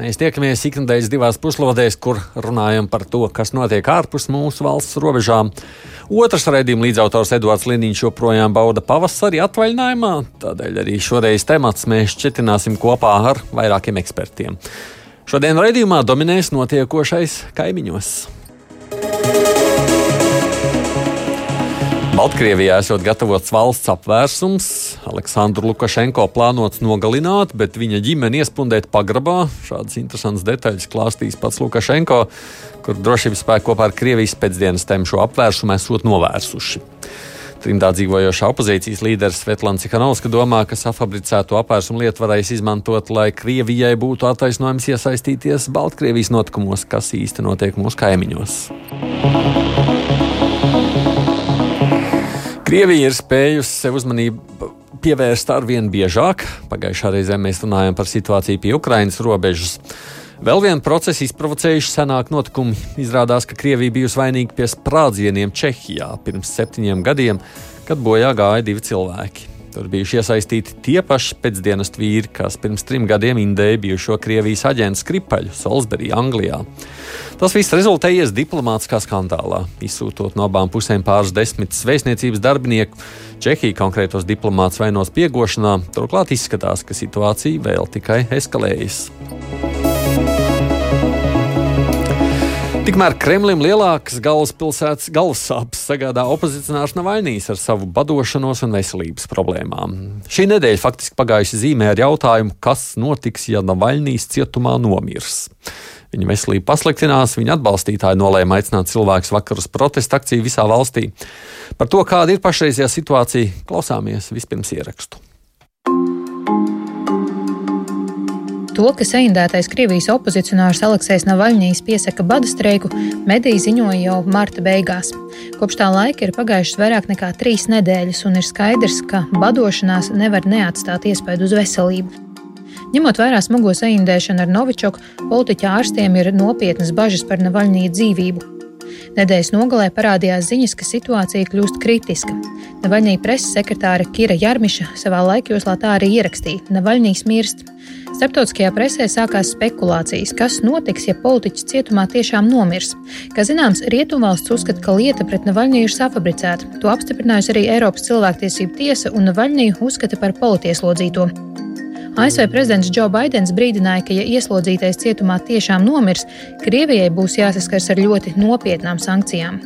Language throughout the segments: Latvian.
Mēs tiekamies ikdienas divās puslodēs, kur runājam par to, kas notiek ārpus mūsu valsts robežām. Otrs raidījuma līdzautors Edvards Liniņš joprojām bauda pavasari atvaļinājumā, tādēļ arī šoreiz temats mēs šķetināsim kopā ar vairākiem ekspertiem. Šodien raidījumā dominēs notiekošais kaimiņos. Baltkrievijā esot gatavots valsts apvērsums. Aleksandru Lukašenko plānots nogalināt, bet viņa ģimene iespundēt pagrabā. Šādas interesantas detaļas klāstīs pats Lukašenko, kur drošības spēki kopā ar Krievijas pēcdienestēm šo apvērsumu esot novērsuši. Trimdā dzīvojošā opozīcijas līderis Svetlana Cikanovska domā, ka safabricēto apvērsumu lietu varēs izmantot, lai Krievijai būtu attaisnojums iesaistīties Baltkrievijas notikumos, kas īsti notiek mūsu kaimiņos. Krievija ir spējusi sev uzmanību pievērst ar vien biežāk. Pagājušā reizē mēs runājām par situāciju pie Ukrainas robežas. Vēl vienu procesu izprovocējuši senāk notikumi. Izrādās, ka Krievija bijusi vainīga pie sprādzieniem Čehijā pirms septiņiem gadiem, kad bojā gāja divi cilvēki. Tur bijuši iesaistīti tie paši pēcdienas vīri, kas pirms trim gadiem indēja bijušo Krievijas aģentu Skripaļu Salisbury, Anglijā. Tas viss rezultējies diplomātiskā skandālā, izsūtot no abām pusēm pāris desmitus vēstniecības darbinieku. Čehija konkrētos diplomātus vainos piegošanā, turklāt izskatās, ka situācija vēl tikai eskalējas. Tikmēr Kremlim lielākas galvaspilsētas galvassāpes sagādā opozicionārs Navaļnijas ar savu badošanos un veselības problēmām. Šī nedēļa faktiski pagājusi zīmē ar jautājumu, kas notiks, ja Navaļnijas cietumā nomirs. Viņa veselība pasliktinās, viņa atbalstītāji nolēma aicināt cilvēkus vakar uz protesta akciju visā valstī. Par to, kāda ir pašreizējā situācija, klausāmies vispirms ierakstu. To, ka saindētais Krievijas opozicionārs Aleksis Navaļņīs piesaka bada streiku, mediji ziņoja jau marta beigās. Kopš tā laika ir pagājušas vairāk nekā trīs nedēļas, un ir skaidrs, ka badošanās nevar neatstāt iespaidu uz veselību. Ņemot vērā smago saindēšanu ar Novičoku, politiķa ārstiem ir nopietnas bažas par Navaļņī dzīvību. Nedēļas nogalē parādījās ziņas, ka situācija kļūst kritiska. Navaļņī preses sekretāra Kira Jarmiša savā laikjoslā tā arī ierakstīja: Navaļņīs mirst. Starptautiskajā presē sākās spekulācijas, kas notiks, ja politiķis cietumā tiešām nomirs. Kā zināms, Rietumvalsts uzskata, ka lieta pret Navaļņiju ir safabricēta. To apstiprinājusi arī Eiropas cilvēktiesību tiesa un Navaļņiju uzskata par politieslodzīto. ASV prezidents Džo Baidens brīdināja, ka, ja ieslodzītais cietumā tiešām nomirs, Krievijai būs jāsaskars ar ļoti nopietnām sankcijām.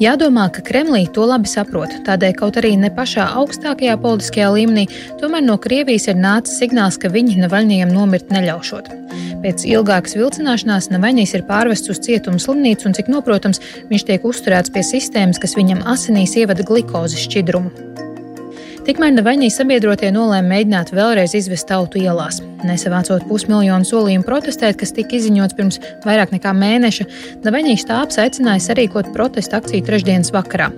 Jādomā, ka Kremlī to labi saprot, tādēļ kaut arī ne pašā augstākajā politiskajā līmenī, tomēr no Krievijas ir nācis signāls, ka viņi Navaļņiem nomirt neļaušot. Pēc ilgākas vilcināšanās Navaļņīs ir pārvests uz cietumu slimnīcu, un cik noprotams, viņš tiek uzturēts pie sistēmas, kas viņam asinīs ievada glukozes šķidrumu. Tikmēr Navaļņīs sabiedrotie nolēma mēģināt vēlreiz izvest tautu ielās. Nesavācot pusmiljonu solījumu protestēt, kas tika izziņots pirms vairāk nekā mēneša, Navaļņīs štābs aicināja sarīkot protestu akciju trešdienas vakarā.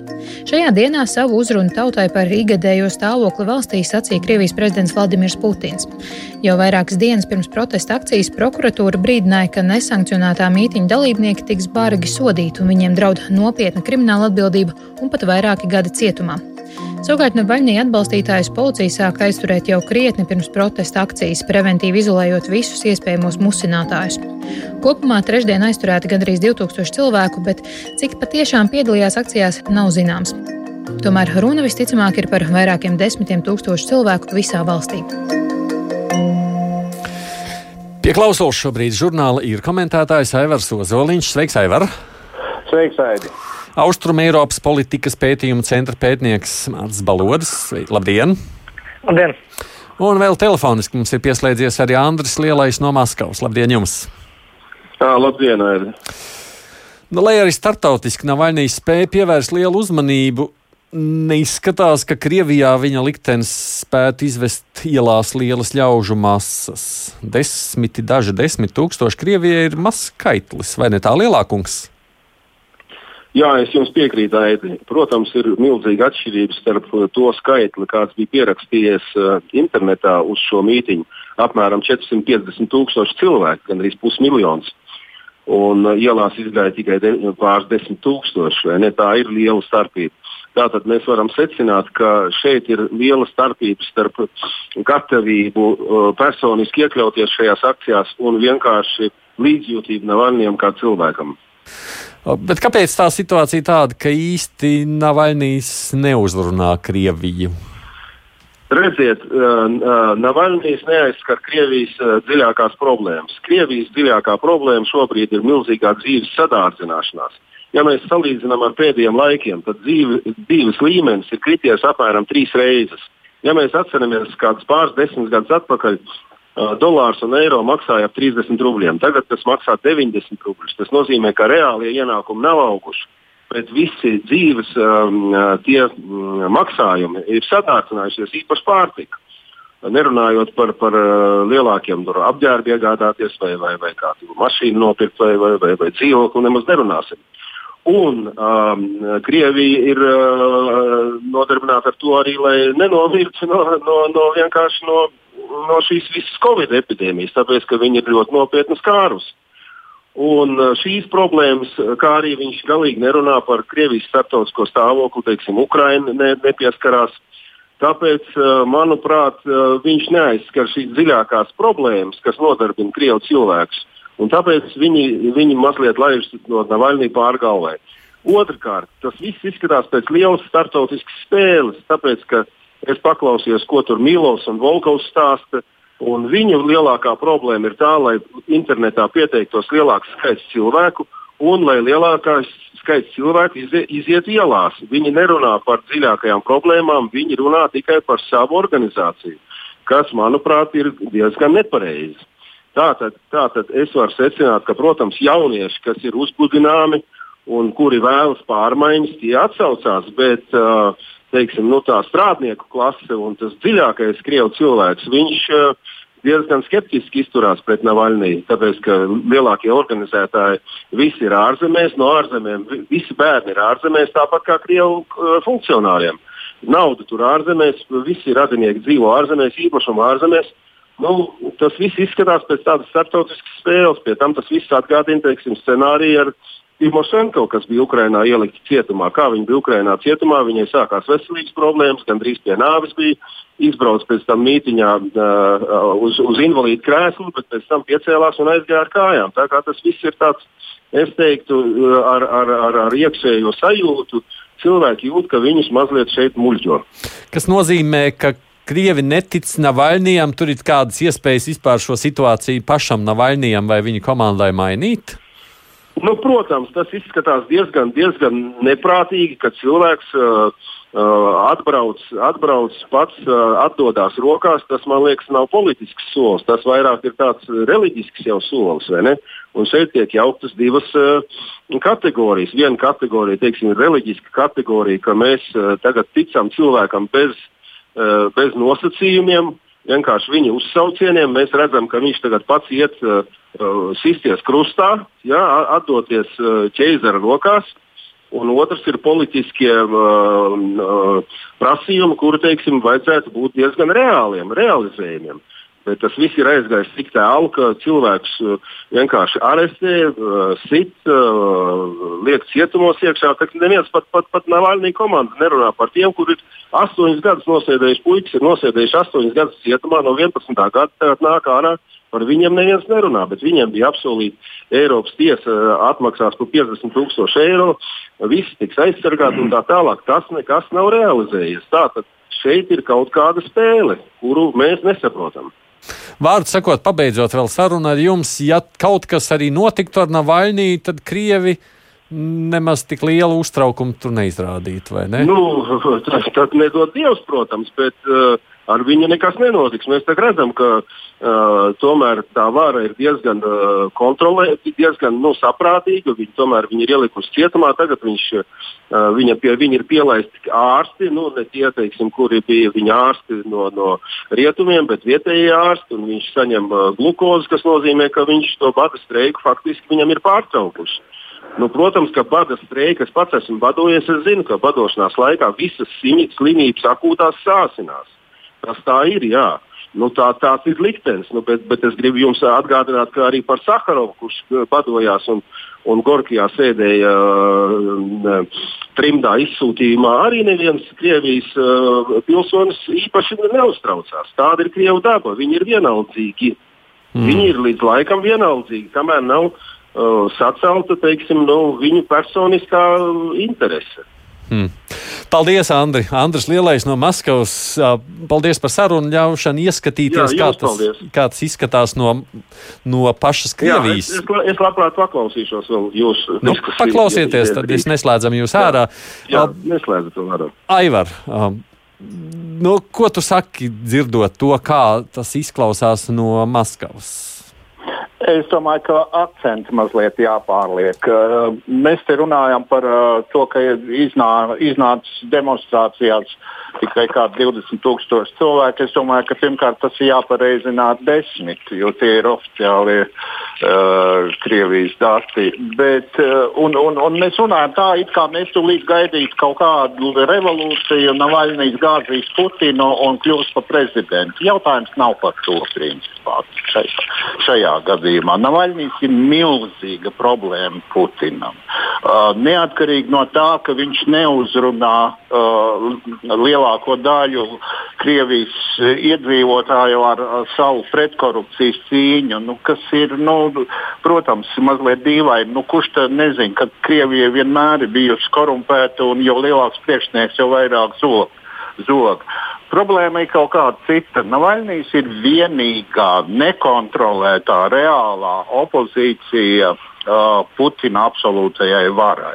Šajā dienā savu uzrunu tautai par ikgadējo stāvokli valstī sacīja Krievijas prezidents Vladimirs Putins. Jau vairākas dienas pirms protesta akcijas prokuratūra brīdināja, ka nesankcionētā mītīņa dalībnieki tiks bargi sodīti un viņiem draud nopietna krimināla atbildība un pat vairāki gadi cietumā. Savukārt Navaļnī atbalstītājus policija sāka aizturēt jau krietni pirms protesta akcijas, preventīvi izolējot visus iespējamos musinātājus. Kopumā trešdien aizturēti gandrīz 2000 cilvēku, bet cik patiešām piedalījās akcijās, nav zināms. Tomēr runa visticamāk ir par vairākiem desmitiem tūkstošu cilvēku visā valstī. Pie klausos šobrīd žurnāla ir komentētājs Aivars Ozoliņš. Sveiks, Aivar! Sveiks, Aidi! Austrum Eiropas politikas pētījuma centra pētnieks Mārcis Balodis. Labdien! Labdien! Un vēl telefoniski mums ir pieslēdzies arī Andris Lielais no Maskavas. Labdien jums! Jā, labdien! Aidi. Nu, lai arī startautiski Navaļnijas spēja pievērst lielu uzmanību, neizskatās, ka Krievijā viņa liktenis spētu izvest ielās lielas ļaužu masas. Desmiti, daži desmit tūkstoši Krievijai ir mazs skaitlis, vai ne tā lielākums? Jā, es jums piekrītu, Aidi. Protams, ir milzīga atšķirība starp to skaitli, kāds bija pierakstījies uh, internetā uz šo mītīņu. Apmēram 450 tūkstoši cilvēku, gandrīz pusmiljons. Un uh, ielās izgāja tikai de, pāris desmit tūkstoši. Tā ir liela starpība. Tātad mēs varam secināt, ka šeit ir liela starpība starp gatavību uh, personiski iekļauties šajās akcijās un vienkārši līdzjūtību Navaļņiem kā cilvēkam. Bet kāpēc tā situācija tāda, ka īsti Navaļnijas neuzrunā Krieviju? Redziet, Navaļnijas neaizskar Krievijas dziļākās problēmas. Krievijas dziļākā problēma šobrīd ir milzīgā dzīves sadārdzināšanās. Ja mēs salīdzinām ar pēdējiem laikiem, tad dzīve, dzīves līmenis ir krities apmēram trīs reizes. Ja mēs atceramies kādus pāris desmit gadus atpakaļ, dolārs un eiro maksāja ap 30 rubļiem. Tagad tas maksā 90 rubļus. Tas nozīmē, ka reālie ienākumi nav auguši. Bet visi dzīves um, tie, um, maksājumi ir sadārcinājušies, īpaši pārtika. Nerunājot par, par uh, lielākiem apģērbu iegādāties, vai, vai, vai kādu mašīnu nopirkt, vai, vai, vai, vai dzīvokli, nemaz nerunāsim. Un um, Krievija ir uh, nodarbināta ar to arī, lai nenomirtu no, no, no vienkārši no no šīs visas Covid epidēmijas, tāpēc ka viņi ir ļoti nopietnas kārus. Un uh, šīs problēmas, kā arī viņš galīgi nerunā par Krievijas starptautisko stāvokli, teiksim, Ukraina ne, nepieskarās. Tāpēc, uh, manuprāt, viņš neaizskar šīs dziļākās problēmas, kas nodarbina Krievu cilvēkus. Un tāpēc viņi, viņi mazliet laiž no Navaļnī pārgalvē. Otrakārt, tas viss izskatās pēc lielas starptautiskas spēles, tāpēc, ka uh, Es paklausījos, ko tur Mīlovs un Volkovs stāsta. Un viņa lielākā problēma ir tā, lai internetā pieteiktos lielāks skaits cilvēku un lai lielākais skaits cilvēku izie, iziet ielās. Viņi nerunā par dziļākajām problēmām, viņi runā tikai par savu organizāciju, kas, manuprāt, ir diezgan nepareizi. Tātad, tātad es varu secināt, ka, protams, jaunieši, kas ir uzbudināmi un kuri vēlas pārmaiņas, tie atsaucās, bet uh, teiksim, nu, tā strādnieku klase un tas dziļākais krievu cilvēks, viņš uh, diezgan skeptiski izturās pret Navaļniju. Tāpēc, ka lielākie organizētāji visi ir ārzemēs, no ārzemēm visi bērni ir ārzemēs, tāpat kā krievu uh, funkcionāriem. Nauda tur ārzemēs, visi radinieki dzīvo ārzemēs, īpašuma ārzemēs. Nu, tas viss izskatās pēc tādas starptautiskas spēles, pie tam tas viss atgādina teiksim, scenāriju ar Timošenko, kas bija Ukrainā ielikta cietumā. Kā viņa bija Ukrainā cietumā, viņai sākās veselības problēmas, gandrīz pie nāves bija. Izbrauc pēc tam mītiņā uh, uz, uz invalīdu krēslu, bet pēc tam piecēlās un aizgāja ar kājām. Tā kā tas viss ir tāds, es teiktu, ar, ar, ar, ar iekšējo sajūtu. Cilvēki jūt, ka viņus mazliet šeit muļķo. Kas nozīmē, ka Krievi netic Navaļnijam, tur ir kādas iespējas vispār šo situāciju pašam Navaļnijam vai viņa komandai mainīt? Nu, protams, tas izskatās diezgan, diezgan neprātīgi, ka cilvēks uh, uh, atbrauc, atbrauc pats, uh, atdodas rokās. Tas, man liekas, nav politisks solis. Tas vairāk ir tāds reliģisks jau solis. Un šeit tiek jauktas divas uh, kategorijas. Viena kategorija teiksim, ir reliģiska kategorija, ka mēs uh, tagad ticam cilvēkam bez, uh, bez nosacījumiem, vienkārši viņa uzsaucieniem. Mēs redzam, ka viņš tagad pats iet uh, sisties krustā, jā, atdoties uh, ķeizara rokās. Un otrs ir politiskie uh, prasījumi, kuri, teiksim, vajadzētu būt diezgan reāliem, realizējumiem. Bet tas viss ir aizgājis tik tālu, ka cilvēks uh, vienkārši arestē, uh, sit, uh, liek cietumos iekšā. Neviens pat, pat, pat Navaļnī komanda nerunā par tiem, kuri ir astoņus gadus nosēdējuši puikas, ir nosēdējuši astoņus gadus cietumā no 11. gada, tagad nāk ārā. Par viņiem neviens nerunā, bet viņiem bija apsolīta Eiropas tiesa atmaksās par 50 tūkstošu eiro, visi tiks aizsargāti un tā tālāk. Tas nekas nav realizējies. Tātad šeit ir kaut kāda spēle, kuru mēs nesaprotam. Vārdu sakot, pabeidzot vēl sarunu ar jums, ja kaut kas arī notiktu ar Navaļnī, tad Krievi nemaz tik lielu uztraukumu tur neizrādītu, vai ne? Nu, tas tad nedod Dievs, protams, bet uh, ar viņu nekas nenotiks. Mēs redzam, ka uh, tomēr tā vara ir diezgan uh, kontrolēta, diezgan nu, saprātīga. Viņi tomēr viņi ir ielikusi cietumā. Tagad viņš, uh, viņa pie viņa ir pielaisti ārsti, nu, ne tie, teiksim, kuri bija viņa ārsti no, no rietumiem, bet vietējie ārsti. Viņš saņem uh, glukozi, kas nozīmē, ka viņš to bada streiku faktiski viņam ir pārtraukuši. Nu, protams, ka bada streika, es pats esmu badojies, es zinu, ka badošanās laikā visas slimības akūtās sāsinās. Tas tā ir, jā. Nu, tā, tāds ir liktenis, nu, bet, bet es gribu jums atgādināt, ka arī par Sakarovu, kurš badojās un, un Gorkijā sēdēja uh, trimdā izsūtījumā, arī neviens Krievijas uh, pilsonis īpaši neuztraucās. Tāda ir Krievija daba, viņi ir vienaldzīgi. Mm. Viņi ir līdz laikam vienaldzīgi, kamēr nav uh, sacelta teiksim, nu, viņu personiskā interese. Hmm. Paldies, Andri. Andris Lielais no Maskavas. Paldies par sarunu, ļaušanu ieskatīties, Jā, kā, tas, kā tas izskatās no, no pašas Krievijas. Jā, es, es, labprāt paklausīšos vēl jūsu nu, Paklausieties, tad mēs neslēdzam jūs jā, ārā. Jā, neslēdzat to ārā. Aivar, um, nu, ko tu saki dzirdot to, kā tas izklausās no Maskavas? Es domāju, ka akcenti mazliet jāpārliek. Mēs te runājam par to, ka iznā, iznācis demonstrācijās tikai kā 20 tūkstoši cilvēku. Es domāju, ka pirmkārt tas ir jāpareizina desmit, jo tie ir oficiāli uh, Krievijas dati. Bet, uh, un, un, un mēs runājam tā, it kā mēs tūlīt gaidītu kaut kādu revolūciju, Navaļnijas gāzīs Putinu un kļūs par prezidentu. Jautājums nav par to principā šajā, šajā gadījumā gadījumā. Navaļņīs ir milzīga problēma Putinam. Uh, neatkarīgi no tā, ka viņš neuzrunā uh, lielāko daļu Krievijas iedzīvotāju ar, ar savu pretkorupcijas cīņu, nu, kas ir, nu, protams, mazliet dīvaini. Nu, kurš tad nezina, ka Krievija vienmēr ir bijusi korumpēta un jo lielāks priekšnieks, jo vairāk zog. zog. Problēma ir kaut kāda cita. Navaļnijas ir vienīgā nekontrolētā reālā opozīcija uh, Putina absolūtajai varai.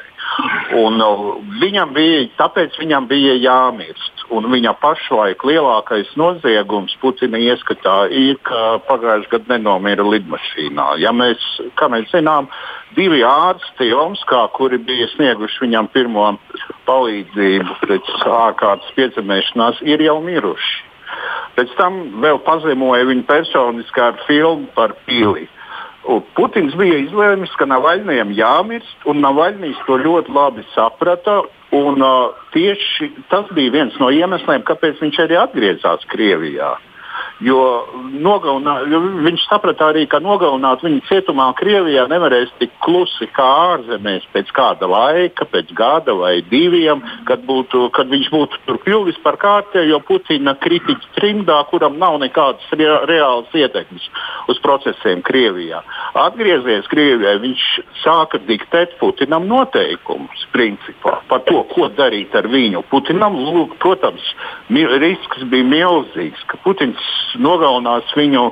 Un, uh, viņam bija, tāpēc viņam bija jāmirst. Un viņa pašlaik lielākais noziegums Putina ieskatā ir, ka pagājušajā gadā nenomira lidmašīnā. Ja mēs, kā mēs zinām, divi ārsti Omskā, kuri bija snieguši viņam pirmo palīdzību pēc ārkārtas piedzemēšanās, ir jau miruši. Pēc tam vēl pazemoja viņu personiski ar filmu par pili. Putins bija izlēmis, ka Navaļnijam jāmirst, un Navaļnijas to ļoti labi saprata. Un, uh, tieši tas bija viens no iemesliem, kāpēc viņš arī atgriezās Krievijā. Jo, nogalinā, jo viņš saprata arī, ka nogalināt viņu cietumā Krievijā nevarēs tik klusi kā ārzemēs pēc kāda laika, pēc gada vai diviem, kad, būtu, kad viņš būtu tur kļuvis par kārtējo Putina kritiķu trimdā, kuram nav nekādas re, reālas ietekmes uz procesiem Krievijā. Atgriezies Krievijā, viņš sāka diktēt Putinam noteikumus principā par to, ko darīt ar viņu. Putinam, lūk, protams, risks bija milzīgs, ka Putins nogalinās viņu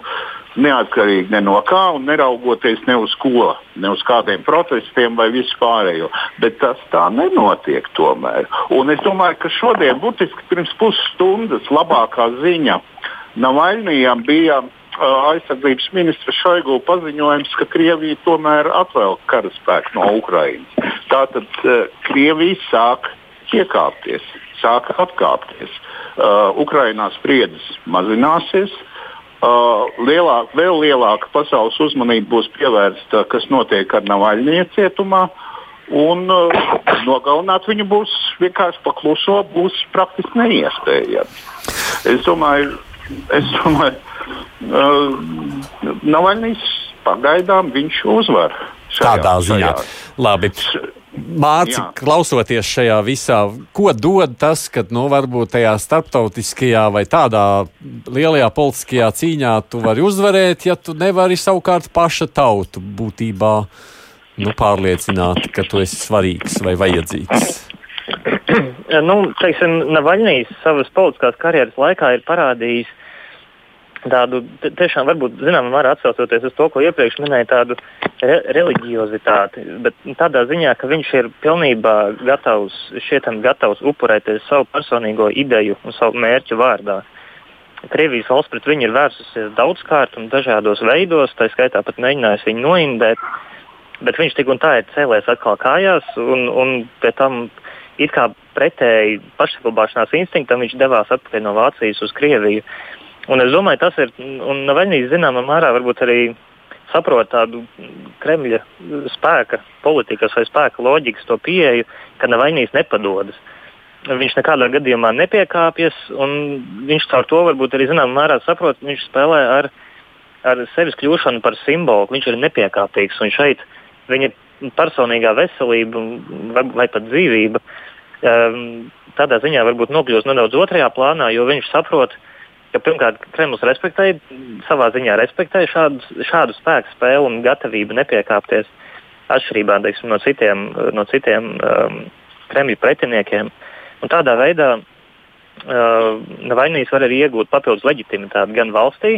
neatkarīgi ne no kā un neraugoties ne uz ko, ne uz kādiem protestiem vai vispārējo. Bet tas tā nenotiek tomēr. Un es domāju, ka šodien, burtiski pirms pusstundas, labākā ziņa Navaļnijam bija uh, aizsardzības ministra Šoigu paziņojums, ka Krievija tomēr atvēl karaspēku no Ukrainas. Tātad uh, Krievija sāk piekāpties, sāk atkāpties. Uh, Ukrainā spriedzes mazināsies. Uh, lielāk, vēl lielāka pasaules uzmanība būs pievērsta, kas notiek ar Navaļņie cietumā. Un uh, nogalināt viņu būs vienkārši pakluso, būs praktiski neiespējami. Es domāju, es domāju uh, Navaļņīs pagaidām viņš uzvar. Tādā ziņā. Šajā. Labi. Mārci, klausoties šajā visā, ko dod tas, ka nu, varbūt tajā starptautiskajā vai tādā lielajā politiskajā cīņā tu vari uzvarēt, ja tu nevari savukārt paša tautu būtībā nu, pārliecināt, ka tu esi svarīgs vai vajadzīgs? nu, teiksim, Navaļnijas savas politiskās karjeras laikā ir parādījis tādu tiešām varbūt zināmā mērā atsaucoties uz to, ko iepriekš minēju, tādu re reliģiozitāti, bet tādā ziņā, ka viņš ir pilnībā gatavs, šietam gatavs upurēties savu personīgo ideju un savu mērķu vārdā. Krievijas valsts pret viņu ir vērsusies daudzkārt un dažādos veidos, tā skaitā pat mēģinājusi viņu noindēt, bet viņš tik un tā ir cēlējis atkal kājās un, un pie tam it kā pretēji pašsaglabāšanās instinktam viņš devās atpakaļ no Vācijas uz Krieviju. Uh, Un es domāju, tas ir, un Navaļnijas zināmā mērā varbūt arī saprot tādu Kremļa spēka politikas vai spēka loģikas to pieeju, ka Navaļnijas nepadodas. Viņš nekādā gadījumā nepiekāpjas, un viņš caur to varbūt arī zināmā mērā saprot, viņš spēlē ar, ar sevis kļūšanu par simbolu. Viņš ir nepiekāpīgs, un šeit viņa personīgā veselība vai, vai pat dzīvība um, tādā ziņā varbūt nokļūst nedaudz otrajā plānā, jo viņš saprot, ka pirmkārt Kremlis respektē, savā ziņā respektē šādu, šādu spēku spēli un gatavību nepiekāpties atšķirībā teiksim, no citiem, no citiem um, Kremļa pretiniekiem. Un tādā veidā uh, Navainīs var arī iegūt papildus leģitimitāti gan valstī,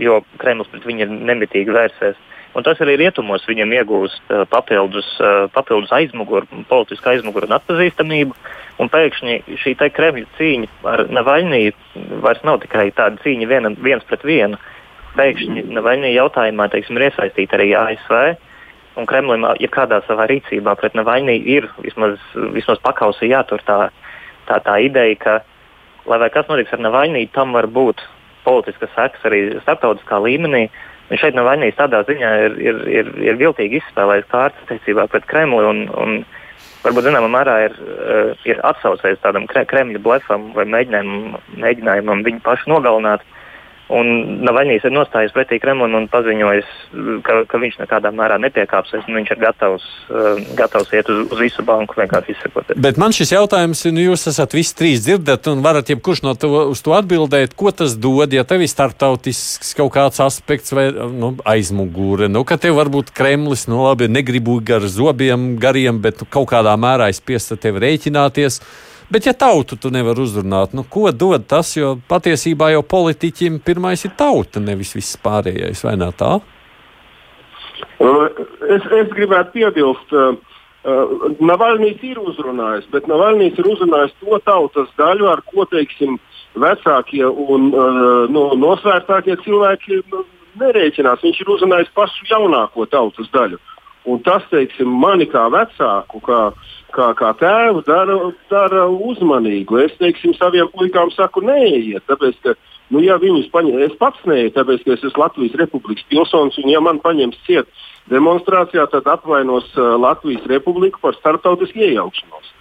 jo Kremlis pret viņu ir nemitīgi vērsies. Un tas arī rietumos viņam iegūst uh, papildus, uh, papildus aizmuguri, politisku aizmuguri un atpazīstamību. Un pēkšņi šī Kremļa cīņa ar Navaļniju vairs nav tikai tāda cīņa viena, viens pret vienu. Pēkšņi Navaļnija jautājumā teiksim, ir iesaistīta arī ASV. Un Kremlim, ja kādā savā rīcībā pret Navaļniju ir vismaz, vismaz pakausī jātur tā, tā, tā ideja, ka, lai kas notiks ar Navaļniju, tam var būt politiskas sekas arī starptautiskā līmenī. Viņš šeit nav vainīgs tādā ziņā, ir, ir, ir, ir viltīgi izspēlējis kārtas attiecībā pret Kremli un, un varbūt zināmā mērā ir, eh, ir atsaucies tādam Kremļa blefam vai mēģinājumam, mēģinājumam viņu pašu nogalināt. Un Navaļņīs ir nostājies pretī Kremlim un paziņojis, ka, ka viņš nekādā mērā nepiekāpsies. Viņš ir gatavs, uh, gatavs iet uz, uz visu banku vienkārši izsakoties. Bet man šis jautājums, nu jūs esat visi trīs dzirdat un varat jebkurš no to, uz to atbildēt, ko tas dod, ja tev ir starptautisks kaut kāds aspekts vai nu, aizmugure. Nu, ka tev varbūt Kremlis, nu labi, negribu gar zobiem gariem, bet nu, kaut kādā mērā es piestu tev rēķināties. Bet, ja tautu tu nevari uzrunāt, nu, ko dod tas? Jo patiesībā jau politiķim pirmais ir tauta, nevis viss pārējais, vai ne tā? Es, es gribētu piebilst, uh, Navaļnijas ir uzrunājis, bet Navaļnijas ir uzrunājis to tautas daļu, ar ko teiksim, vecākie un no, nosvērtākie cilvēki nu, nerēķinās. Viņš ir uzrunājis pašu jaunāko tautas daļu. Un tas, teiksim, mani kā vecāku, kā, uh, kā, kā tēvu dara, dara uzmanīgu. Es teiksim, saviem puikām saku, neiet, tāpēc, ka, nu, ja viņus paņem, es pats neietu, tāpēc, ka es esmu Latvijas Republikas pilsonis, un ja man paņems ciet demonstrācijā, tad apvainos uh, Latvijas Republiku par starptautisku iejaukšanos.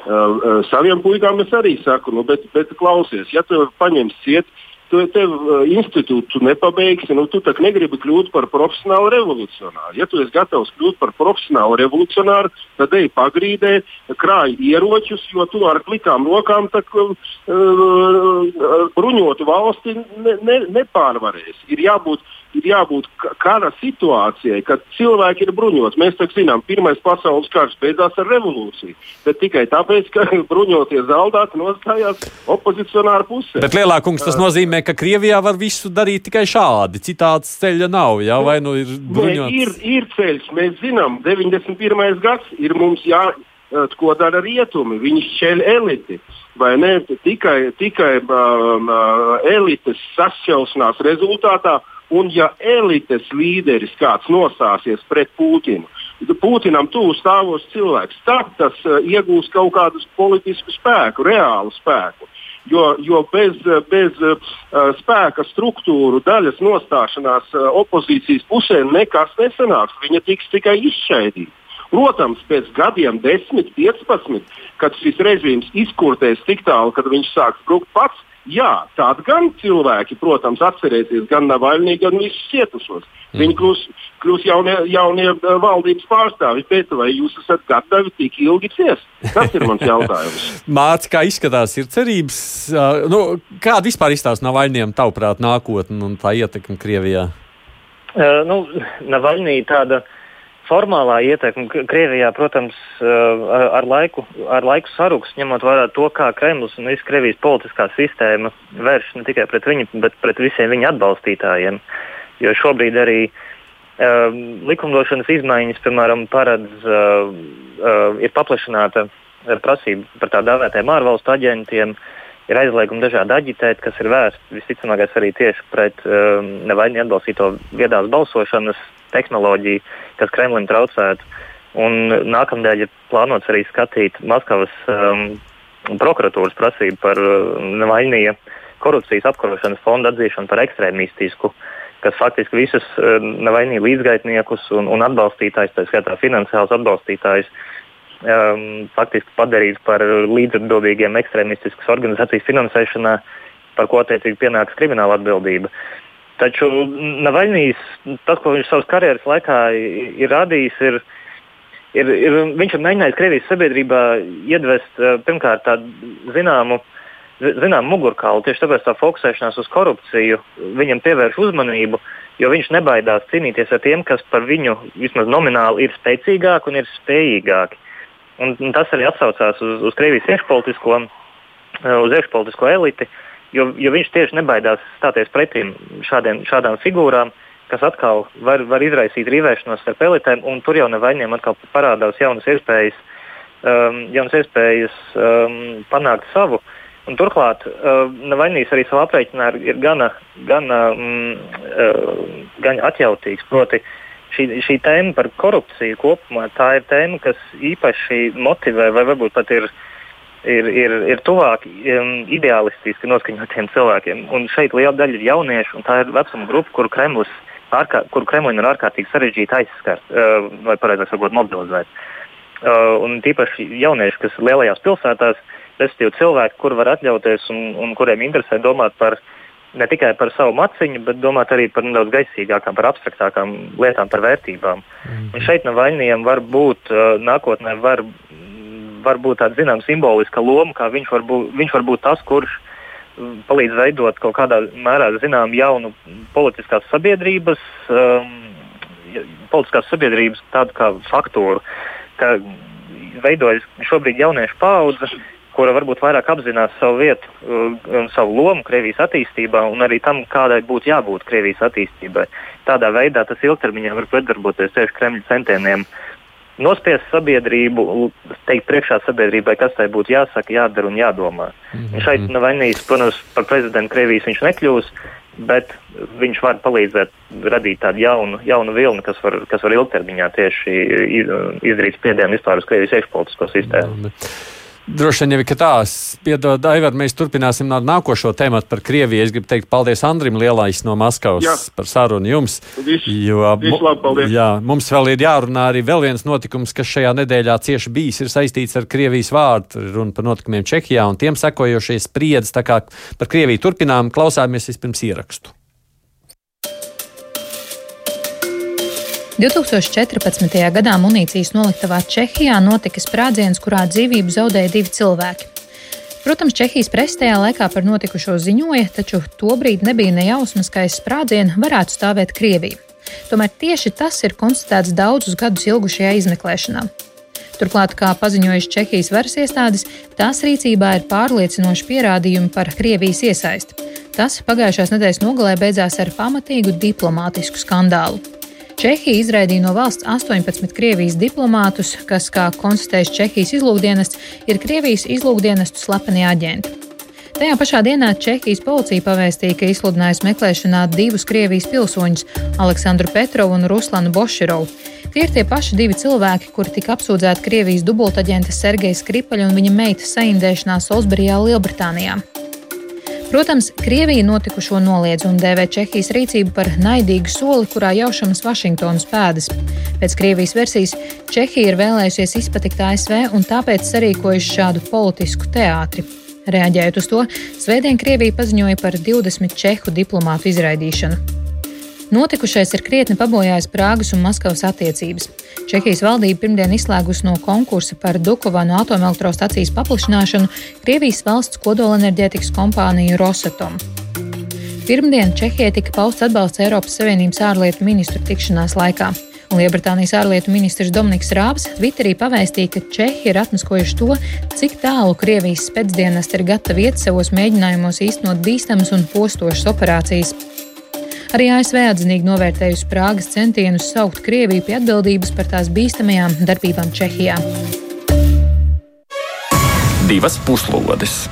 Uh, uh, saviem puikām es arī saku, nu, bet, bet klausies, ja tu paņemsi ciet, tu tev uh, institūtu nepabeigsi, nu, tu tā negribi kļūt par profesionālu revolucionāru. Ja tu esi gatavs kļūt par profesionālu revolucionāru, tad ej pagrīdē, krāj ieročus, jo tu ar klikām rokām tā, uh, uh, bruņotu valsti ne, ne, nepārvarēsi. Ir jābūt ir jābūt kara situācijai, kad cilvēki ir bruņoti. Mēs taču zinām, Pirmais pasaules karš beidzās ar revolūciju, bet tikai tāpēc, ka bruņoties zaldāti nostājās opozicionāra pusē. Bet lielākums tas nozīmē, ka Krievijā var visu darīt tikai šādi. Citāds ceļa nav. Jā, vai nu ir bruņots? Ir, ir ceļš, mēs zinām, 91. gads ir mums jā ko dara rietumi. Viņi šķēl eliti. Vai ne tikai, tikai um, elites sašķelšanās rezultātā Un ja elites līderis kāds nostāsies pret Putinu, Putinam tuvu stāvos cilvēks, tad tas uh, iegūs kaut kādu politisku spēku, reālu spēku. Jo, jo bez, bez uh, spēka struktūru daļas nostāšanās opozīcijas pusē nekas nesanāks. Viņa tiks tikai izšķaidīta. Protams, pēc gadiem, 10, 15, kad šis režīms izkurtēs tik tālu, kad viņš sāks brukt pats, Jā, tādi gan cilvēki, protams, atcerēsies gan Navaļnī, gan visus cietušos. Mm. Viņi kļūs, kļūs jaunie, jaunie eh, valdības pārstāvji, bet vai jūs esat gatavi tik ilgi ciest? Tas ir mans jautājums. Mārcis, kā izskatās, ir cerības, uh, nu, kāda vispār izstāsta Navaļniem, tavuprāt, nākotne un tā ietekme Krievijā? Uh, nu, Navaļnī tāda. Uh, formālā ietekme Krievijā, protams, ar laiku, ar laiku saruks, ņemot vērā to, kā Kremlis un visa Krievijas politiskā sistēma vērš ne tikai pret viņu, bet pret visiem viņa atbalstītājiem. Jo šobrīd arī uh, likumdošanas izmaiņas, piemēram, paredz, uh, uh, ir paplašināta prasība par tā dēvētiem ārvalstu aģentiem. Ir aizliegumi dažādi aģitēt, kas ir vērsti visticamāk arī tieši pret um, nevainīgi atbalstīto viedās balsošanas tehnoloģiju, kas Kremlim traucētu. Un nākamnedēļ ir plānots arī skatīt Maskavas um, prokuratūras prasību par uh, Navaļnija korupcijas apkarošanas fondu atzīšanu par ekstrēmistisku. kas faktiski visus Navaļnī līdzgaitniekus un, un atbalstītājus, tā skaitā finansiāls atbalstītājus, um, faktiski padarīts par līdzatbildīgiem ekstrēmistiskas organizācijas finansēšanā, par ko attiecīgi pienāks krimināla atbildība. Taču Navaļnijas, tas, ko viņš savas karjeras laikā ir radījis, ir, ir, ir viņš ir mēģinājis Krievijas sabiedrībā iedvest pirmkārt tādu zināmu, zināmu mugurkaulu. Tieši tāpēc tā fokusēšanās uz korupciju viņam pievērš uzmanību, jo viņš nebaidās cīnīties ar tiem, kas par viņu vismaz nomināli ir spēcīgāki un ir spējīgāki. Un, un tas arī atsaucās uz, uz Krievijas iekšpolitisko, uz iekšpolitisko eliti. Uh, jo, jo viņš tieši nebaidās stāties pretim šādiem, šādām figūrām, kas atkal var, var izraisīt rīvēšanos starp elitēm, un tur jau nevainiem atkal parādās jaunas iespējas, um, jaunas iespējas um, panākt savu. Un turklāt uh, Navaļnijas arī savā aprēķinā ir gana, gana, mm, uh, gana atjautīgs. Proti, šī, šī tēma par korupciju kopumā ir tēma, kas īpaši motivē vai varbūt pat ir uh, ir, ir, ir tuvāk um, ideālistiski noskaņotiem cilvēkiem. Un šeit liela daļa ir jaunieši, un tā ir vecuma grupa, kuru Kremlis ārkā, kur Kremlim ir ārkārtīgi sarežģīti aizskart, uh, vai pareizāk sakot, mobilizēt. Uh, un tīpaši jaunieši, kas lielajās pilsētās, respektīvi cilvēki, kur var atļauties un, un kuriem interesē domāt par ne tikai par savu maciņu, bet domāt arī par nedaudz gaisīgākām, par abstraktākām lietām, par vērtībām. Mm. Un šeit no vainījiem var būt uh, nākotnē, var var būt tāda zināmā simboliska loma, kā viņš var būt, viņš var būt tas, kurš mm, palīdz veidot kaut kādā mērā zinām jaunu politiskās sabiedrības, um, politiskās sabiedrības tādu kā faktūru, ka veidojas šobrīd jauniešu paudze, kura varbūt vairāk apzinās savu vietu un um, savu lomu Krievijas attīstībā un arī tam, kādai būtu jābūt Krievijas attīstībai. Tādā veidā tas ilgtermiņā var pretdarboties tieši Kremļa centieniem uh, nospiest sabiedrību, teikt priekšā sabiedrībai, kas tai būtu jāsaka, jādara un jādomā. Mm -hmm. Šeit nav vainīgs, protams, par prezidentu Krievijas viņš nekļūs, bet viņš var palīdzēt radīt tādu jaunu, jaunu vilni, kas var, kas var ilgtermiņā tieši izdarīt spiedienu vispār uz Krievijas iekšpolitisko sistēmu. Mm -hmm. Droši vien jau ir tā, piedod, Aivar, mēs turpināsim nākošo tēmu par Krieviju. Es gribu teikt paldies Andrim Lielais no Maskavas jā. par sarunu jums. Viss, jo, viss labi. Jā, mums vēl ir jārunā arī vēl viens notikums, kas šajā nedēļā cieši bijis, ir saistīts ar Krievijas vārdu. Runa par notikumiem Čehijā un tiem sekojošie spriedzes. Tā kā par Krieviju turpinām, klausāmies vispirms ierakstu. 2014. gadā munīcijas noliktavā Čehijā notika sprādziens, kurā dzīvību zaudēja divi cilvēki. Protams, Čehijas presē tajā laikā par notikušo ziņoja, taču tobrīd nebija nejausmas, ka aiz sprādziena varētu stāvēt Krievija. Tomēr tieši tas ir konstatēts daudzus gadus ilgušajā izmeklēšanā. Turklāt, kā paziņojuši Čehijas varas iestādes, tās rīcībā ir pārliecinoši pierādījumi par Krievijas iesaisti. Tas pagājušās nedēļas nogalē beidzās ar pamatīgu diplomātisku skandālu. Čehija izraidīja no valsts 18 Krievijas diplomātus, kas, kā konstatējis Čehijas izlūkdienests, ir Krievijas izlūkdienestu slepeni aģenti. Tajā pašā dienā Čehijas policija pavēstīja, ka izsludinājusi meklēšanā divus Krievijas pilsoņus - Aleksandru Petrovu un Ruslanu Boširovu. Tie ir tie paši divi cilvēki, kuri tika apsūdzēti Krievijas dubultaģenta Sergeja Skripaļa un viņa meitas saindēšanā Solsberijā, Lielbritānijā. Protams, Krievija notikušo noliedz un dēvē Čehijas rīcību par naidīgu soli, kurā jaušamas Vašingtonas pēdas. Pēc Krievijas versijas Čehija ir vēlējusies izpatikt ASV un tāpēc sarīkojusi šādu politisku teātri. Reaģējot uz to, Svētdien Krievija paziņoja par 20 čehu diplomātu izraidīšanu. Notikušais ir krietni pabojājis Prāgas un Maskavas attiecības. Čehijas valdība pirmdien izslēgusi no konkursa par Dukovanu atomelektrostacijas paplašināšanu Krievijas valsts kodolenerģētikas kompāniju Rosatom. Pirmdien Čehijai tika pausts atbalsts Eiropas Savienības ārlietu ministru tikšanās laikā. Lielbritānijas ārlietu ministrs Dominiks Rābs Twitterī pavēstīja, ka Čehi ir atmaskojuši to, cik tālu Krievijas spēcdienas ir gatavi iet savos mēģinājumos īstenot bīstamas un postošas operācijas. Arī ASV atzinīgi novērtējusi Prāgas centienus saukt Krieviju pie atbildības par tās bīstamajām darbībām Čehijā. Divas puslodes!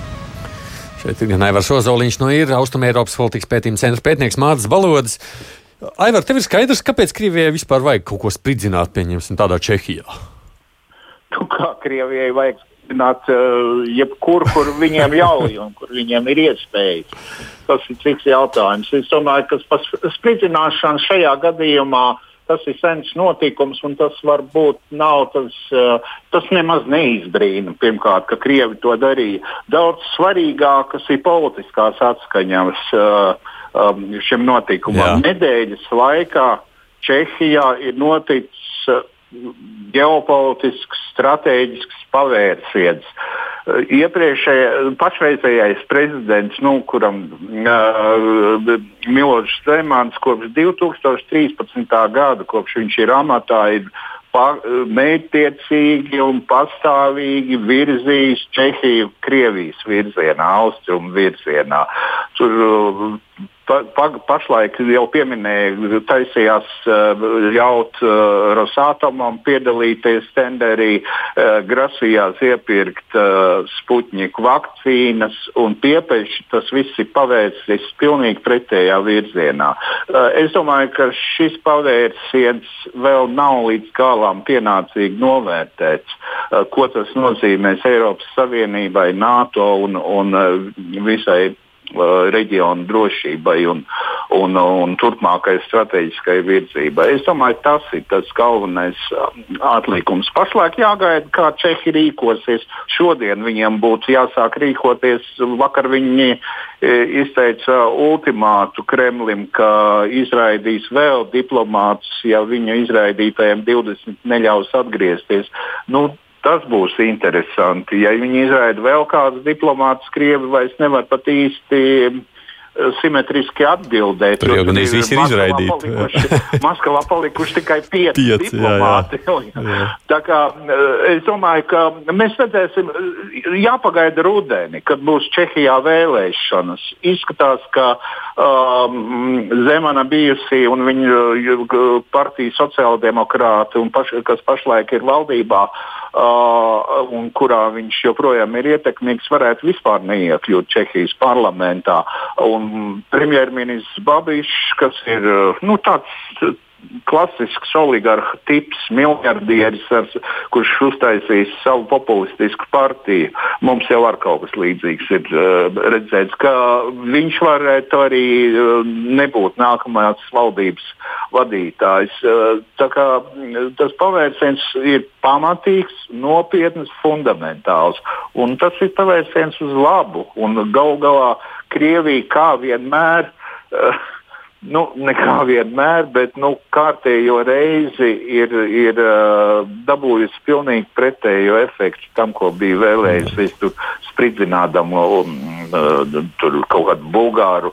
Šeit ir gan Aivars Ozoliņš no ir Austrumēropas politikas pētījuma centra pētnieks Mārcis Balods. Aivar, tev ir skaidrs, kāpēc Krievijai vispār vajag kaut ko spridzināt, pieņemsim, tādā Čehijā? Nu, kā Krievijai vajag spridzināt uh, jebkur, kur viņiem ļauj un kur viņiem ir iespējas. Tas ir cits jautājums. Es domāju, ka spridzināšana šajā gadījumā tas ir sens notikums, un tas varbūt nav tas, uh, tas nemaz neizbrīna. Pirmkārt, ka Krievi to darīja. Daudz svarīgākas ir politiskās atskaņas uh, um, šim notikumam. Jā. Nedēļas laikā Čehijā ir noticis ģeopolitisks, strateģisks pavērsiens. Uh, Iepriekšējais, pašreizējais prezidents, nu, kuram uh, Milošs Zemans kopš 2013. gada, kopš viņš ir amatā, ir mērķtiecīgi un pastāvīgi virzījis Čehiju Krievijas virzienā, austrumu virzienā. Tur pa, pa, pašlaik jau pieminēja, taisījās uh, ļaut uh, Rosatomam piedalīties tenderī, uh, grasījās iepirkt Sputņiku vakcīnas un piepeši tas viss ir pavērsis pilnīgi pretējā virzienā. Es domāju, ka šis pavērsiens vēl nav līdz galam pienācīgi novērtēts, ko tas nozīmēs Eiropas Savienībai, NATO un, un visai reģionu drošībai un, un, un turpmākai strateģiskai virzībai. Es domāju, tas ir tas galvenais um, atlikums. Pašlaik jāgaida, kā Čehi rīkosies. Šodien viņiem būtu jāsāk rīkoties. Vakar viņi e, izteica ultimātu Kremlim, ka izraidīs vēl diplomātus, ja viņu izraidītajiem 20 neļaus atgriezties. Nu, Tas būs interesanti. Ja viņi izraida vēl kādus diplomātus, Krievi vairs nevar pat īsti uh, simetriski atbildēt. Tur jau gan visi ir izraidīti. Maskavā palikuši tikai pieci, pieci diplomāti. Jā, jā. Jā. Tā kā eh, es domāju, ka mēs redzēsim, jāpagaida rudeni, kad būs Čehijā vēlēšanas. Izskatās, ka um, Zemana bijusī un viņa partija sociāldemokrāti, paš, kas pašlaik ir valdībā, uh, un kurā viņš joprojām ir ietekmīgs, varētu vispār neiekļūt Čehijas parlamentā. Premjerministrs Babišs, kas ir nu, tāds klasisks oligarha tips, miljardieris, ar, kurš uztaisīs savu populistisku partiju. Mums jau ar kaut kas līdzīgs ir uh, redzēts, ka viņš varētu arī uh, nebūt nākamās valdības vadītājs. Uh, kā, tas pavērsiens ir pamatīgs, nopietns, fundamentāls. Un tas ir pavērsiens uz labu. Galu galā Krievija kā vienmēr. Uh, Nu, nekā vienmēr, bet nu, kārtējo reizi ir, ir uh, dabūjusi pilnīgi pretējo efektu tam, ko bija vēlējusies tur spridzinādam um, uh, tur kaut kādu bulgāru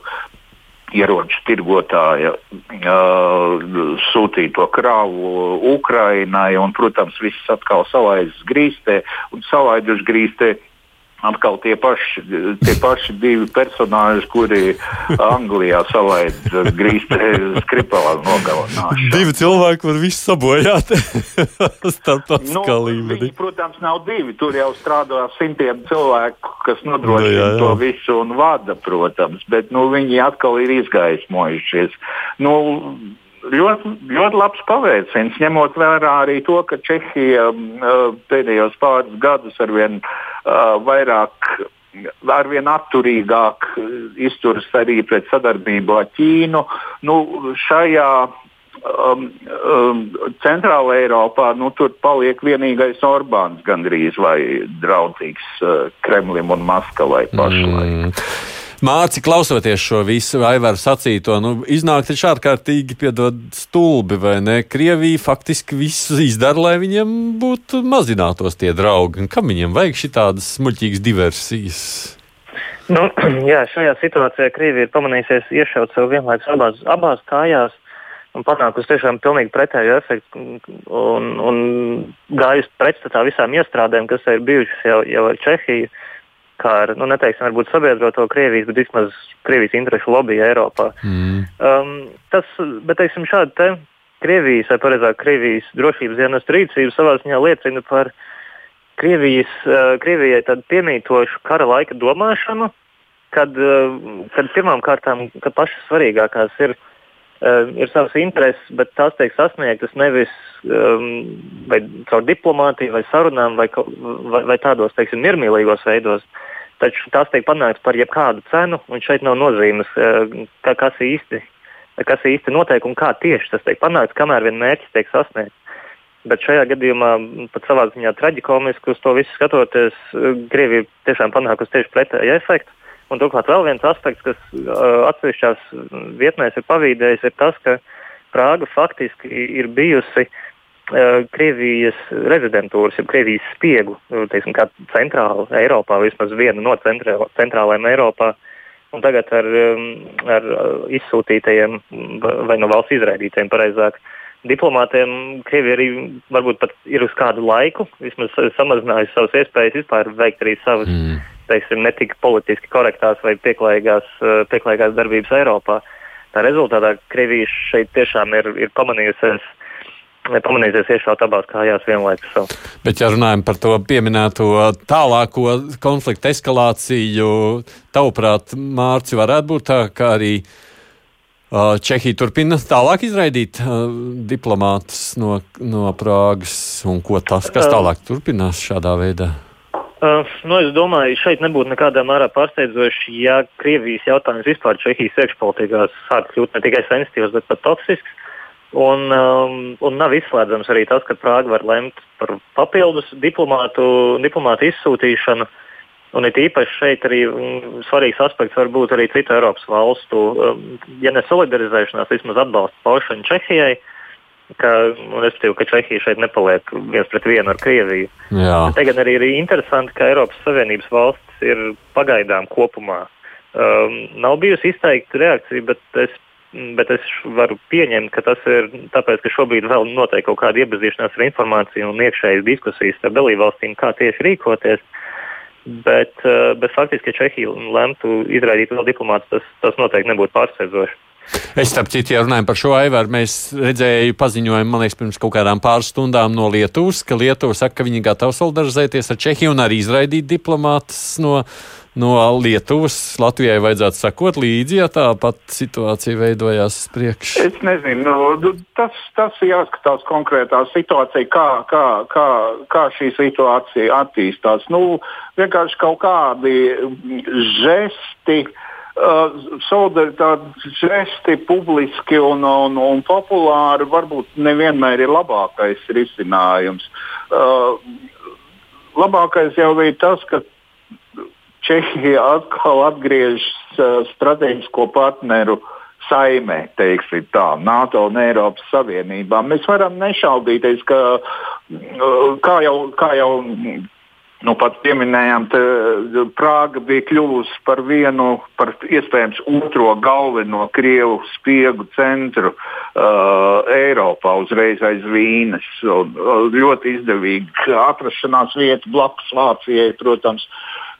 ieroču tirgotāja uh, sūtīto kravu Ukrainai, un, protams, viss atkal salaidas grīstē un salaiduši grīstē atkal tie paši, tie paši divi personāļi, kuri Anglijā salaida grīztē skripelā nogalināšanu. Divi cilvēki var visu sabojāt. nu, viņi, protams, nav divi. Tur jau strādā simtiem cilvēku, kas nodrošina nu, jā, jā. to visu un vada, protams. Bet nu, viņi atkal ir izgaismojušies. Nu, ļoti, ļoti labs pavērsiens, ņemot vērā arī to, ka Čehija uh, pēdējos pāris gadus arvien uh, vairāk. Arvien atturīgāk izturas arī pret sadarbību ar Ķīnu. Nu, šajā um, um, Centrālā Eiropā nu, tur paliek vienīgais Orbāns gandrīz vai draudzīgs uh, Kremlim un Maskavai pašlaik. Mm. Māci, klausoties šo visu, Aivaru sacīto, nu, iznāk taču ārkārtīgi piedod stulbi, vai ne? Krievija faktiski visu izdara, lai viņiem būtu mazinātos tie draugi. Un kam viņiem vajag šitādas smuļķīgas diversijas? Nu, jā, šajā situācijā Krievija ir pamanījusies iešaut sev vienlaikus abās, abās kājās un panākusi tiešām pilnīgi pretēju efektu un, un gājusi pretstatā visām iestrādēm, kas ir bijušas jau, jau ar Čehiju. Uh, kā ar, nu, neteiksim, varbūt sabiedroto Krievijas, bet vismaz Krievijas interešu lobby Eiropā. Mm. Um, tas, bet, teiksim, šādi te Krievijas, vai pareizāk Krievijas drošības dienestu rīcība savā ziņā liecina par Krievijas, uh, Krievijai tādu piemītošu kara laika domāšanu, kad, uh, kad pirmām kārtām, kad pašas svarīgākās ir, uh, ir savas intereses, bet tās tiek sasniegtas nevis um, vai caur diplomātiju, vai sarunām, vai, vai, vai tādos teiksim, miermīlīgos veidos. Taču tās tiek panāktas par jebkādu cenu, un šeit nav nozīmes, uh, ka, kas īsti, kas īsti notiek un kā tieši tas tiek panākts, kamēr vien mērķis tiek sasniegts. Bet šajā gadījumā, pat savā ziņā traģikomiski uz to visu skatoties, Krievija tiešām panākusi tieši pretēju efektu. Un turklāt vēl viens aspekts, kas uh, atsevišķās vietnēs ir pavīdējis, ir tas, ka Prāga faktiski ir bijusi uh, Krievijas rezidentūras, jeb Krievijas spiegu, teiksim, kā centrāla Eiropā, vismaz viena no centrālajām Eiropā. Un tagad ar, ar izsūtītajiem vai no valsts izraidītajiem, pareizāk, diplomātiem Krievija arī varbūt pat ir uz kādu laiku vismaz samazinājusi savas iespējas vispār veikt arī savas. Mm teiksim, netika politiski korektās vai pieklājīgās, eh, pieklājīgās darbības Eiropā. Tā rezultātā Krievija šeit tiešām ir, ir pamanījusies. Pamanīsies iešaut abās kājās vienlaikus. So. Bet, ja runājam par to pieminēto tālāko konfliktu eskalāciju, tavuprāt, Mārci, varētu būt tā, ka arī Čehija turpina tālāk izraidīt uh, diplomātus no, no Prāgas, un ko tas, kas tālāk turpinās šādā veidā? Uh, nu, es domāju, šeit nebūtu nekādā mērā pārsteidzoši, ja Krievijas jautājums vispār Čehijas iekšpolitikā sāk kļūt ne tikai sensitīvs, bet pat toksisks. Un, um, un nav izslēdzams arī tas, ka Prāga var lemt par papildus diplomātu, diplomātu izsūtīšanu. Un it īpaši šeit arī um, svarīgs aspekts var būt arī citu Eiropas valstu, um, ja ne solidarizēšanās, vismaz atbalsta paušana Čehijai. Uh, ka, respektīvi, ka Čehija šeit nepaliek viens pret vienu ar Krieviju. Gan arī ir interesanti, ka Eiropas Savienības valstis ir pagaidām kopumā. Um, nav bijusi izteikta reakcija, bet es, bet es varu pieņemt, ka tas ir tāpēc, ka šobrīd vēl notiek kaut kāda iepazīšanās ar informāciju un iekšējas diskusijas ar dalībvalstīm, kā tieši rīkoties. Bet, uh, bet faktiski, ja Čehija lemtu izraidīt vēl diplomātus, tas, tas noteikti nebūtu pārsteidzoši. Es, starp citu, ja runājam par šo aivaru, mēs redzējām paziņojumu, man liekas, pirms kaut kādām pāris stundām no Lietuvas, ka Lietuva saka, ka viņi gatavi solidarizēties ar Čehiju un arī izraidīt diplomātus no, no Lietuvas. Latvijai vajadzētu sakot līdzi, ja tāpat situācija veidojās priekš. Es nezinu, nu, tas, tas jāskatās konkrētā situācijā, kā, kā, kā, kā šī situācija attīstās. Nu, vienkārši kaut kādi žesti. Uh, Uh, solidaritātes žesti publiski un, un, un populāri varbūt nevienmēr ir labākais risinājums. Uh, labākais jau bija tas, ka Čehija atkal atgriežas uh, strateģisko partneru saimē, teiksim tā, NATO un Eiropas Savienībā. Mēs varam nešaubīties, ka, uh, kā jau, kā jau Nu, pat pieminējām, ka Prāga bija kļuvusi par vienu, par iespējams otro galveno krievu spiegu centru uh, Eiropā, uzreiz aiz Vīnes. Un, uh, ļoti izdevīga atrašanās vieta blakus Vācijai, protams.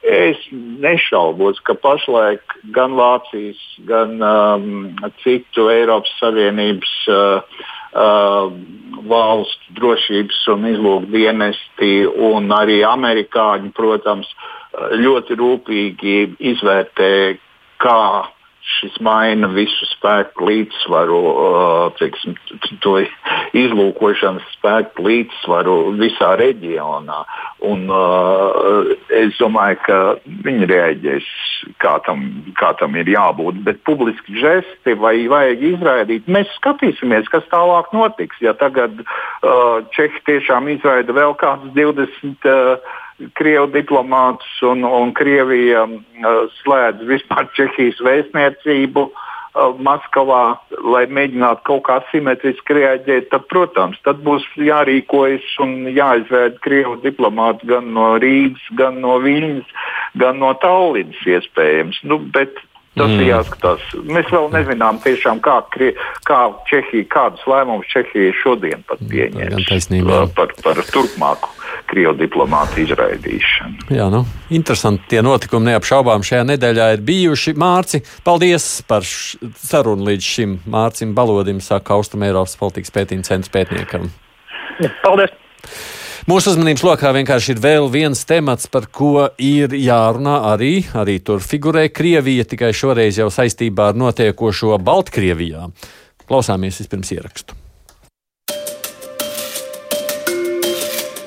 Es nešaubos, ka pašlaik gan Vācijas, gan um, citu Eiropas Savienības uh, uh, valstu drošības un izlūkdienesti un arī amerikāņi, protams, ļoti rūpīgi izvērtē, kā šis maina visu spēku līdzsvaru, teiksim, to izlūkošanas spēku līdzsvaru visā reģionā. Un, es domāju, ka viņi reaģēs, kā tam, kā tam ir jābūt. Bet publiski žesti vai vajag izraidīt, mēs skatīsimies, kas tālāk notiks. Ja tagad Čehi tiešām izraida vēl kādus 20 Krievu diplomātus un, un Krievija uh, slēdz vispār Čehijas vēstniecību uh, Maskavā, lai mēģinātu kaut kā simetriski reaģēt, tad, protams, tad būs jārīkojas un jāizvērt Krievu diplomāti gan no Rīgas, gan no Viņas, gan no Tallinas iespējams. Nu, bet Tas mm. ir jāskatās. Mēs vēl nezinām, tiešām, kā, kā Čehija, kādus lēmumus Čehija šodien pat pieņems par, par turpmāku Krievu diplomātu izraidīšanu. Jā, nu, interesanti tie notikumi neapšaubām šajā nedēļā ir bijuši. Mārci, paldies par sarunu līdz šim. Mārcim Balodim saka Austrum Eiropas politikas pētījuma centra pētniekam. Paldies! Mūsu uzmanības lokā vienkārši ir vēl viens temats, par ko ir jārunā arī. Arī tur figurē Krievija, tikai šoreiz jau saistībā ar notiekošo Baltkrievijā. Klausāmies vispirms ierakstu.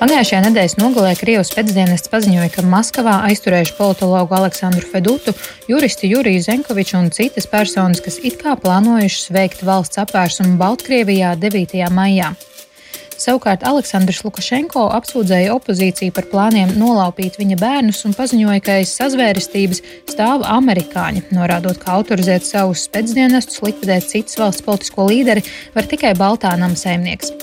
Pagājušajā nedēļas nogalē Krievijas pēcdienests paziņoja, ka Maskavā aizturējuši politologu Aleksandru Fedutu, juristu Juriju Zenkoviču un citas personas, kas it kā plānojušas veikt valsts apvērsumu Baltkrievijā 9. maijā. Savukārt Aleksandrs Lukašenko apsūdzēja opozīciju par plāniem nolaupīt viņa bērnus un paziņoja, ka aiz sazvērestības stāv amerikāņi, norādot, ka autorizēt savus spēcdienestus likvidēt citas valsts politisko līderi var tikai Baltānam saimnieks.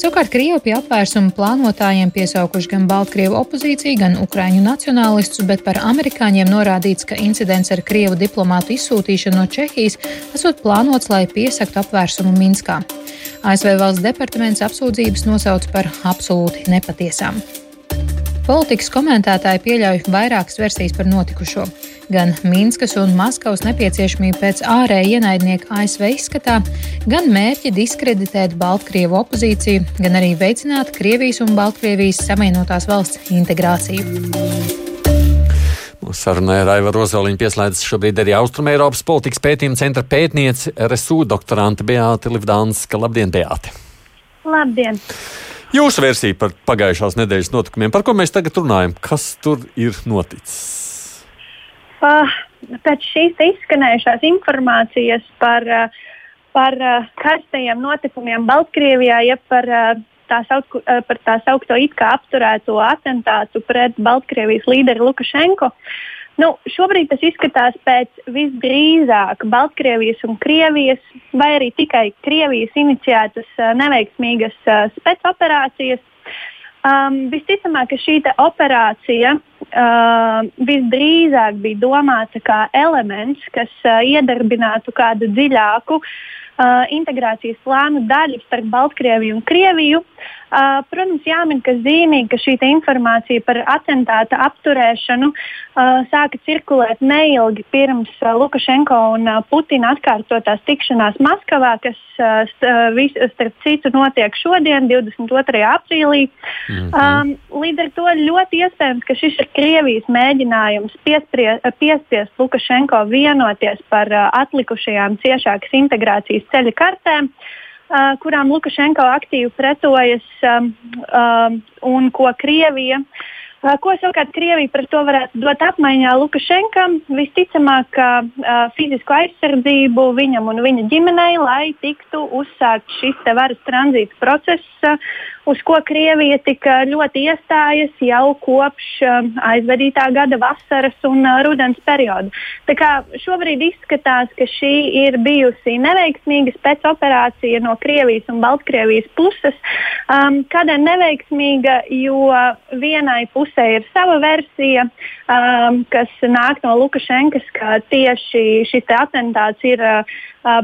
Savukārt Krievi pie apvērsuma plānotājiem piesaukuši gan Baltkrievu opozīciju, gan Ukrāņu nacionālistus, bet par amerikāņiem norādīts, ka incidents ar Krievu diplomātu izsūtīšanu no Čehijas esot plānots, lai piesaktu apvērsumu Minskā. ASV valsts departaments apsūdzības nosauc par absolūti nepatiesām. Politikas komentētāji pieļauj vairākas versijas par notikušo. Gan Minskas un Maskavas nepieciešamība pēc ārēja ienaidnieka ASV izskatā, gan mērķi diskreditēt Baltkrievu opozīciju, gan arī veicināt Krievijas un Baltkrievijas Savienotās valsts integrāciju. Sarunai ar Aivaru Rozoliņu pieslēdzas šobrīd arī Austrumēropas politikas pētījuma centra pētniece RSU doktorante Beāte Livdānska. Labdien, Beāte! Labdien! Jūsu versija par pagājušās nedēļas notikumiem, par ko mēs tagad runājam, kas tur ir noticis? Uh, pēc šīs izskanējušās informācijas par, par karstajiem notikumiem Baltkrievijā, ja par tā, sauk, par tā saukto it kā apturēto atentātu pret Baltkrievijas līderi Lukašenko. Nu, šobrīd tas izskatās pēc visdrīzāk Baltkrievijas un Krievijas, vai arī tikai Krievijas iniciētas neveiksmīgas spēcoperācijas. Um, visticamāk, ka šī operācija uh, visdrīzāk bija domāta kā elements, kas uh, iedarbinātu kādu dziļāku uh, integrācijas plānu daļu starp Baltkrieviju un Krieviju. Uh, protams, jāmin, ka zīmīgi, ka šī informācija par atentāta apturēšanu uh, sāka cirkulēt neilgi pirms uh, Lukašenko un uh, Putina atkārtotās tikšanās Maskavā, kas uh, uh vis, starp citu notiek šodien, 22. aprīlī. -hmm. um, līdz ar to ļoti iespējams, ka šis ir Krievijas mēģinājums piesprie, piespiest Lukašenko vienoties par uh, atlikušajām ciešākas integrācijas ceļa kartēm, uh, kurām Lukašenko aktīvi pretojas um, um, un ko Krievija. Uh, ko savukārt Krievija par to varētu dot apmaiņā Lukašenkam? Visticamāk, uh, fizisko aizsardzību viņam un viņa ģimenei, lai tiktu uzsākts šis varas tranzīta process, uh, uz ko Krievija tika ļoti iestājas jau kopš um, aizvadītā gada vasaras un uh, rudens perioda. Tā kā šobrīd izskatās, ka šī ir bijusi neveiksmīga spēcoperācija no Krievijas un Baltkrievijas puses. Um, kādēļ neveiksmīga? Jo vienai pusē ir sava versija, um, kas nāk no Lukašenkas, ka tieši šis atentāts ir uh,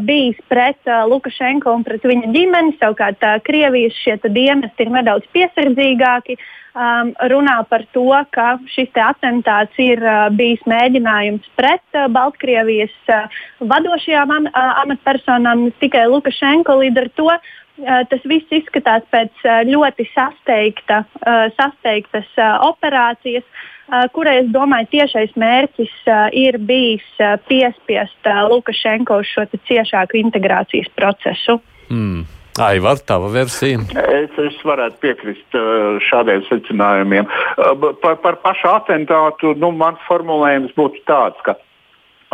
bijis pret uh, Lukašenko un pret viņa ģimeni. Savukārt uh, Krievijas šie dienesti ir nedaudz piesardzīgāki. Um, runā par to, ka šis atentāts ir uh, bijis mēģinājums pret uh, Baltkrievijas uh, vadošajām am, uh, amatpersonām, tikai Lukašenko. Līdz ar to uh, tas viss izskatās pēc uh, ļoti sasteigta, uh, sasteigtas uh, operācijas. Uh, kurai, es domāju, tiešais mērķis eh, ir bijis piespiest Lukašenko uz šo ciešāku integrācijas procesu. Mm. Aivar, tava versija? Es, es varētu piekrist šādiem secinājumiem. Par, par pašu atentātu nu, mans formulējums būtu tāds, ka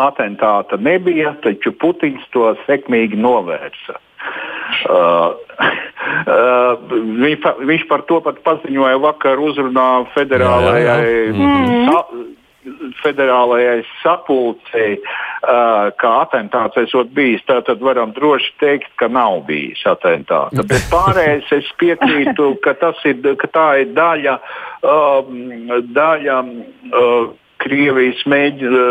atentāta nebija, taču Putins to sekmīgi novērsa. Uh, uh, viņš, pa, viņš par to pat paziņoja vakar uzrunā federālajai, mm -hmm. Federālajai sapulcei, uh, kā atentāts esot bijis. Tātad varam droši teikt, ka nav bijis atentāts. Bet pārējais es piekrītu, ka, ir, ka tā ir daļa. Um, daļa uh, Krievijas mēģina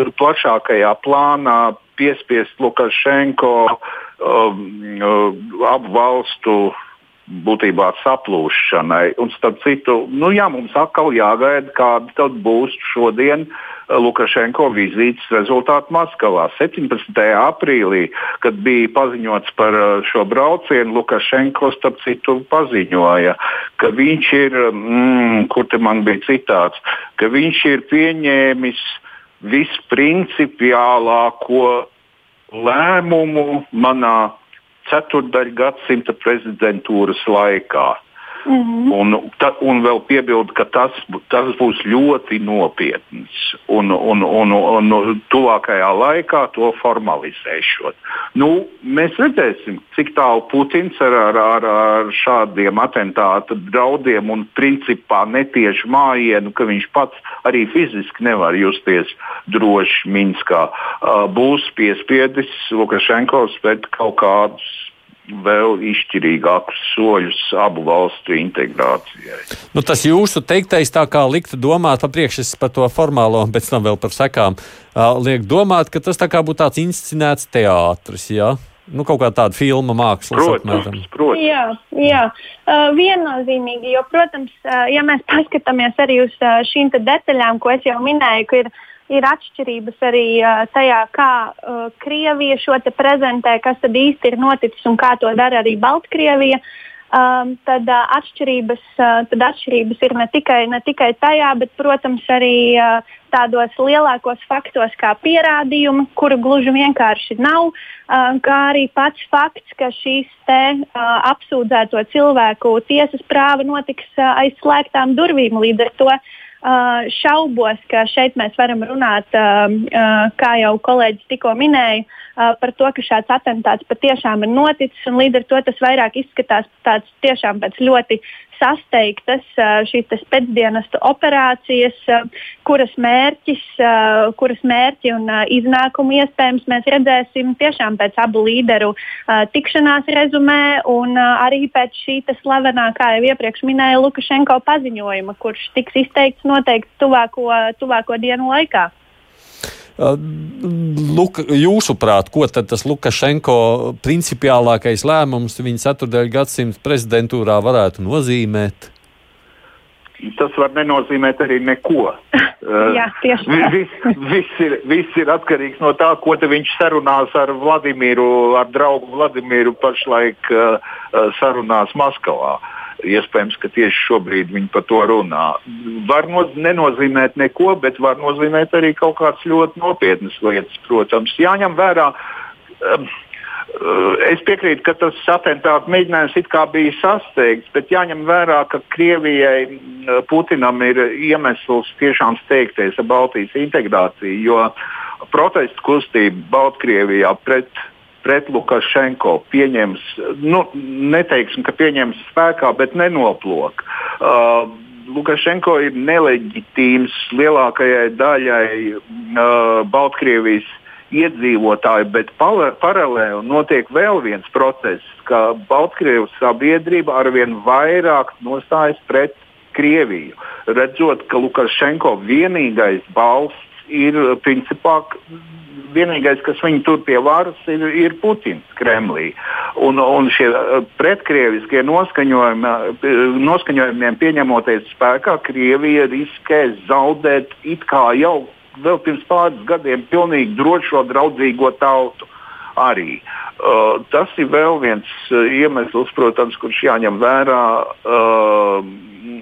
uh, plašākajā plānā piespiest Lukašenko um, uh, abu valstu būtībā saplūšanai. Un starp citu, nu, jā, mums atkal jāgaida, kāda būs šodien uh, Lukašenko vizītes rezultāti Maskavā. 17. aprīlī, kad bija paziņots par uh, šo braucienu, Lukašenko starp citu paziņoja, ka viņš ir, mm, kur te man bija citāts, ka viņš ir pieņēmis visprincipiālāko lēmumu manā ceturdaļgadsimta prezidentūras laikā. Mm -hmm. un, ta, un vēl piebildu, ka tas, tas būs ļoti nopietns un, un, un, un, un tuvākajā laikā to formalizēšot. Nu, mēs redzēsim, cik tālu Putins ar, ar, ar, ar šādiem atentātu draudiem un principā netiešu mājienu, ka viņš pats arī fiziski nevar justies droši Minskā, būs piespiedis Lukašenko spērt kaut kādus vēl izšķirīgākus soļus abu valstu integrācijai. Nu, tas jūsu teiktais tā kā liktu domāt, papriekš par to formālo un pēc tam vēl par sekām, uh, liek domāt, ka tas tā kā būtu tāds inscenēts teātris, jā? Nu, kaut kā tāda filma māksla. Protams, protams. Jā, jā. Uh, viennozīmīgi, jo, protams, uh, ja mēs paskatāmies arī uz uh, šīm detaļām, ko es jau minēju, ka ir ir atšķirības arī tajā, kā Krievija šo prezentē, kas tad īsti ir noticis un kā to dara arī Baltkrievija. Um, tad, uh, atšķirības, uh, tad atšķirības ir ne tikai, ne tikai tajā, bet, protams, arī uh, tādos lielākos faktos, kā pierādījumi, kuru gluži vienkārši nav, uh, kā arī pats fakts, ka šīs te, uh, apsūdzēto cilvēku tiesas prāva notiks uh, aiz slēgtām durvīm. Līdz ar to Uh, šaubos, ka šeit mēs varam runāt, uh, uh, kā jau kolēģis tikko minēja, par to, ka šāds atentāts patiešām ir noticis. Līdz ar to tas vairāk izskatās tāds pēc ļoti sasteigtas šīs pēcdienastu operācijas, kuras mērķis, kuras mērķi un iznākumu iespējams mēs redzēsim tiešām pēc abu līderu tikšanās rezumē un arī pēc šī slavenā, kā jau iepriekš minēja, Lukašenko paziņojuma, kurš tiks izteikts noteikti tuvāko, tuvāko dienu laikā. Luka, jūsuprāt, ko tad tas Lukašenko principiālākais lēmums viņa ceturdaļu gadsimta prezidentūrā varētu nozīmēt? Tas var nenozīmēt arī neko. Jā, tieši tā. Viss, viss, ir, viss ir atkarīgs no tā, ko viņš sarunās ar Vladimiru, ar draugu Vladimiru pašlaik sarunās Maskavā. Uh, Iespējams, ka tieši šobrīd viņi par to runā. Var no, nenozīmēt neko, bet var nozīmēt arī kaut kādas ļoti nopietnas lietas. Protams, jāņem vērā. Um, Es piekrītu, ka tas atentāta mēģinājums it kā bija sasteigts, bet jāņem vērā, ka Krievijai uh, Putinam ir iemesls tiešām steigties ar Baltijas integrāciju, jo protestu kustība Baltkrievijā pret pret Lukašenko pieņems, nu, neteiksim, ka pieņems spēkā, bet nenoplok. Uh, Lukašenko ir neleģitīms lielākajai daļai uh, Baltkrievijas iedzīvotāju, bet paralēli notiek vēl viens process, ka Baltkrievijas sabiedrība arvien vairāk nostājas pret Krieviju, redzot, ka Lukašenko vienīgais balsts ir principā vienīgais, kas viņu tur pie varas, ir, ir Putins Kremlī. Un, un šie uh, pretkrieviskie noskaņojumi, noskaņojumiem pieņemoties spēkā, Krievija riskē zaudēt it kā jau vēl pirms pāris gadiem pilnīgi drošo draudzīgo tautu. Arī. Uh, tas ir vēl viens iemesls, protams, kurš jāņem vērā. Uh,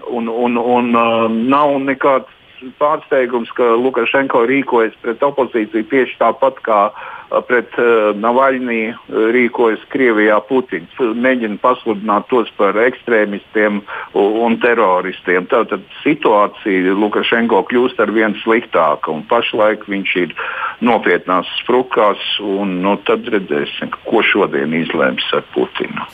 un, un, un uh, nav nekāds pārsteigums, ka Lukašenko rīkojas pret opozīciju tieši tāpat kā pret uh, Navaļnī rīkojas Krievijā Putins. Mēģina pasludināt tos par ekstrēmistiem un teroristiem. Tātad situācija Lukašenko kļūst ar vien sliktāka un pašlaik viņš ir nopietnās sprukās un nu, tad redzēsim, ko šodien izlems ar Putinu.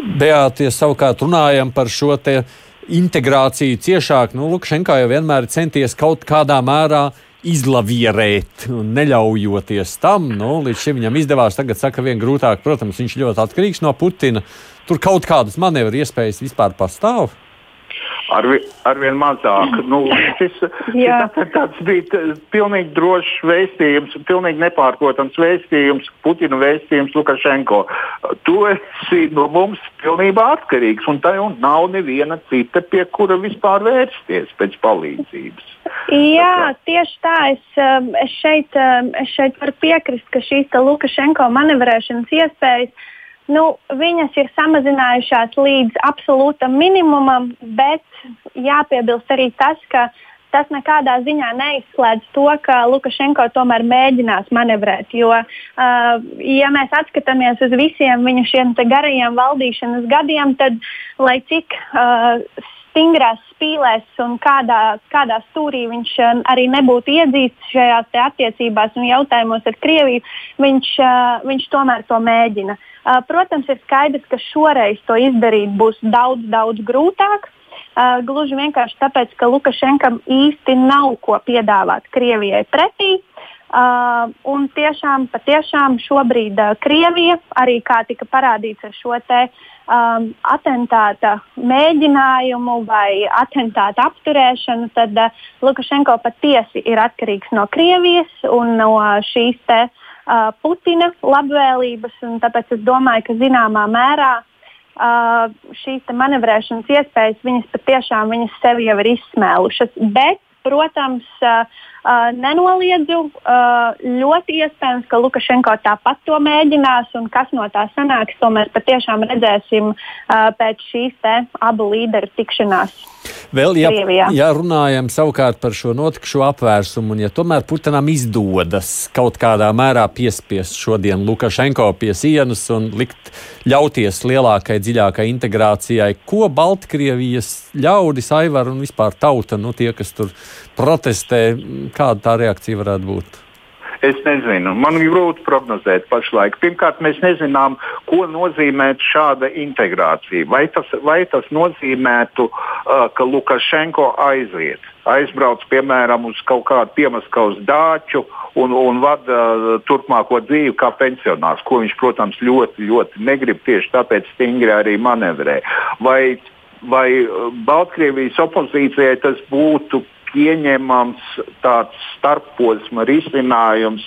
Beāties savukārt runājam par šo te integrāciju ciešāk. Nu, Lukašenko jau vienmēr centies kaut kādā mērā izlavierēt, neļaujoties tam. Nu, līdz šim viņam izdevās, tagad saka, vien grūtāk. Protams, viņš ļoti atkarīgs no Putina. Tur kaut kādas manevru iespējas vispār pastāv arvien, arvien mazāk. Nu, šis, šis bija pilnīgi drošs vēstījums, pilnīgi nepārprotams vēstījums, Putina vēstījums Lukašenko. Tu esi no mums pilnībā atkarīgs, un tā jau nav neviena cita, pie kura vispār vērsties pēc palīdzības. Jā, tieši tā. Es, um, es, šeit, um, es šeit varu piekrist, ka šīs Lukašenko manevrēšanas iespējas nu, viņas ir samazinājušās līdz absolūtam minimumam, bet jāpiebilst arī tas, ka tas nekādā ziņā neizslēdz to, ka Lukašenko tomēr mēģinās manevrēt. Jo, uh, ja mēs atskatāmies uz visiem viņa šiem garajiem valdīšanas gadiem, tad lai cik uh, stingrās spīlēs un kādā, kādā stūrī viņš arī nebūtu iedzīts šajās attiecībās un jautājumos ar Krieviju, viņš, viņš tomēr to mēģina. Protams, ir skaidrs, ka šoreiz to izdarīt būs daudz, daudz grūtāk. Uh, gluži vienkārši tāpēc, ka Lukašenkam īsti nav ko piedāvāt Krievijai pretī. Uh, un tiešām, patiešām šobrīd uh, Krievija, arī kā tika parādīts ar šo te um, atentāta mēģinājumu vai atentāta apturēšanu, tad uh, Lukašenko patiesi ir atkarīgs no Krievijas un no šīs te, uh, Putina labvēlības. Tāpēc es domāju, ka zināmā mērā uh, šīs manevrēšanas iespējas viņas patiešām viņas sevi jau ir izsmēlušas. Bet, protams, uh, Uh, nenoliedzu, uh, ļoti iespējams, ka Lukašenko tāpat to mēģinās, un kas no tā sanāks, to mēs patiešām redzēsim uh, pēc šīs abu līderu tikšanās. Vēl, ja, ja runājam savukārt par šo notikušo apvērsumu, un ja tomēr Putinam izdodas kaut kādā mērā piespiest šodien Lukašenko pie sienas un likt ļauties lielākai, dziļākai integrācijai, ko Baltkrievijas ļaudis, Aivar un vispār tauta, nu tie, kas tur protestē, kāda tā reakcija varētu būt? Es nezinu, man ir grūti prognozēt pašlaik. Pirmkārt, mēs nezinām, ko nozīmē šāda integrācija. Vai tas, vai tas nozīmētu, ka Lukašenko aiziet, aizbrauc piemēram uz kaut kādu piemaskaus dāķu un, un vada uh, turpmāko dzīvi kā pensionārs, ko viņš, protams, ļoti, ļoti negrib. Tieši tāpēc stingri arī manevrē. Vai, vai Baltkrievijas opozīcijai tas būtu pieņemams tāds starposma risinājums.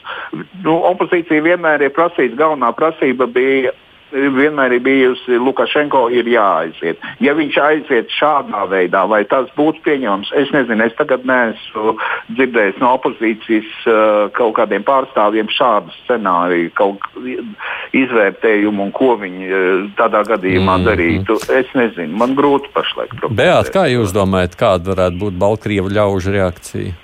Nu, opozīcija vienmēr ir prasījusi, galvenā prasība bija vienmēr ir bijusi Lukašenko ir jāaiziet. Ja viņš aiziet šādā veidā, vai tas būtu pieņemams, es nezinu. Es tagad neesmu dzirdējis no opozīcijas uh, kaut kādiem pārstāvjiem šādu scenāriju, kaut izvērtējumu un ko viņi uh, tādā gadījumā mm. darītu. Es nezinu, man grūti pašlaik. Beat, kā jūs domājat, kāda varētu būt Baltkrievu ļaužu reakcija?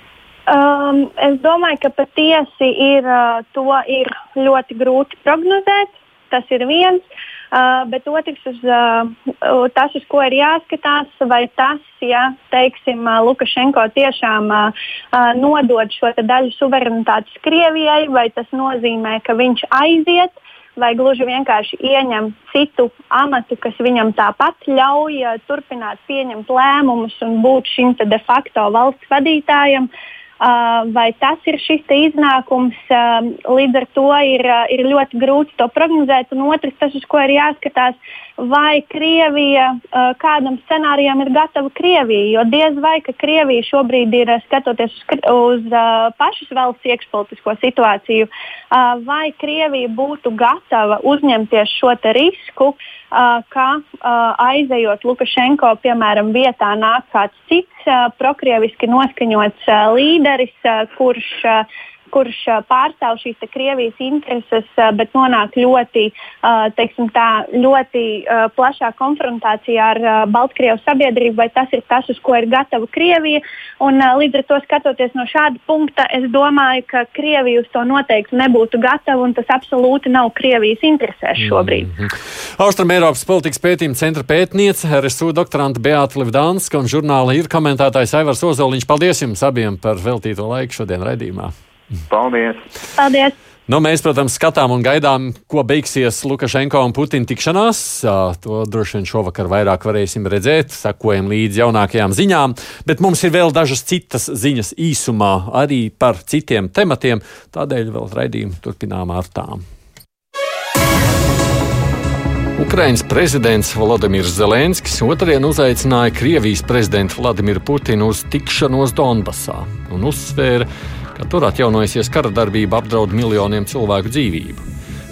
Um, es domāju, ka patiesi ir, uh, to ir ļoti grūti prognozēt. Tas ir viens. Uh, bet otrs, uz, uh, tas, uz ko ir jāskatās, vai tas, ja teiksim, uh, Lukašenko tiešām uh, uh, nodod šo daļu suverenitātes Krievijai, vai tas nozīmē, ka viņš aiziet, vai gluži vienkārši ieņem citu amatu, kas viņam tāpat ļauj uh, turpināt pieņemt lēmumus un būt šim de facto valsts vadītājam. Uh, Uh, vai tas ir šis iznākums. Uh, līdz ar to ir, uh, ir ļoti grūti to prognozēt. Un otrs, tas, uz ko ir jāskatās, vai Krievija kādam scenārijam ir gatava Krievija. Jo diez vai ka Krievija šobrīd ir skatoties uz, uz pašas valsts iekšpolitisko situāciju, vai Krievija būtu gatava uzņemties šo risku. Uh, ka aizejot Lukašenko, piemēram, vietā nāk kāds cits prokrieviski noskaņots līderis, kurš kurš pārstāv šīs Krievijas intereses, bet nonāk ļoti, teiksim, tā, ļoti plašā konfrontācijā ar Baltkrievijas sabiedrību, vai tas ir tas, uz ko ir gatava Krievija. Un, līdz ar to skatoties no šāda punkta, es domāju, ka Krievija uz to noteikti nebūtu gatava, un tas absolūti nav Krievijas interesēs šobrīd. Mm -hmm. Austrum Eiropas politikas pētījuma centra pētniece, RSU doktorante Beāta Livdānska un žurnāla ir komentētājs Aivars Ozoliņš. Paldies jums abiem par veltīto laiku šodien raidījumā. Paldies! Paldies. Nu, mēs, protams, skatām un gaidām, ko beigsies Lukašenko un Putina tikšanās. To droši vien šovakar vairāk varēsim redzēt, sekojam līdzi jaunākajām ziņām. Bet mums ir vēl dažas citas ziņas īsumā arī par citiem tematiem. Tādēļ vēl raidījumu turpinām ar tām. Ukrainas prezidents Vladimirs Zelenskis otrdien uzaicināja Krievijas prezidentu Vladimiru Putinu uz tikšanos Donbasā un uzsvēra, ka tur atjaunojusies kara darbība apdraud miljoniem cilvēku dzīvību.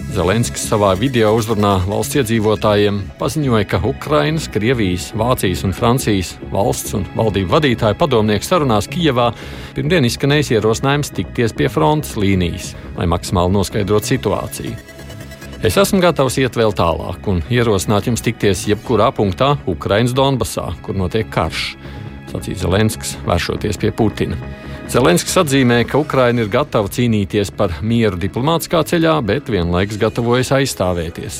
Zelenskis savā video uzrunā valsts iedzīvotājiem paziņoja, ka Ukrainas, Krievijas, Vācijas un Francijas valsts un valdību vadītāju padomnieku sarunās Kijevā pirmdien izskanējis ierosinājums tikties pie frontes līnijas, lai maksimāli noskaidrotu situāciju. Es esmu gatavs iet vēl tālāk un ierosināt jums tikties jebkurā punktā Ukrainas Donbasā, kur notiek karš. sacīja Zelenskis, vēršoties pie Putina. Zelenskis atzīmē, ka Ukraina ir gatava cīnīties par mieru diplomātiskā ceļā, bet vienlaikus gatavojas aizstāvēties.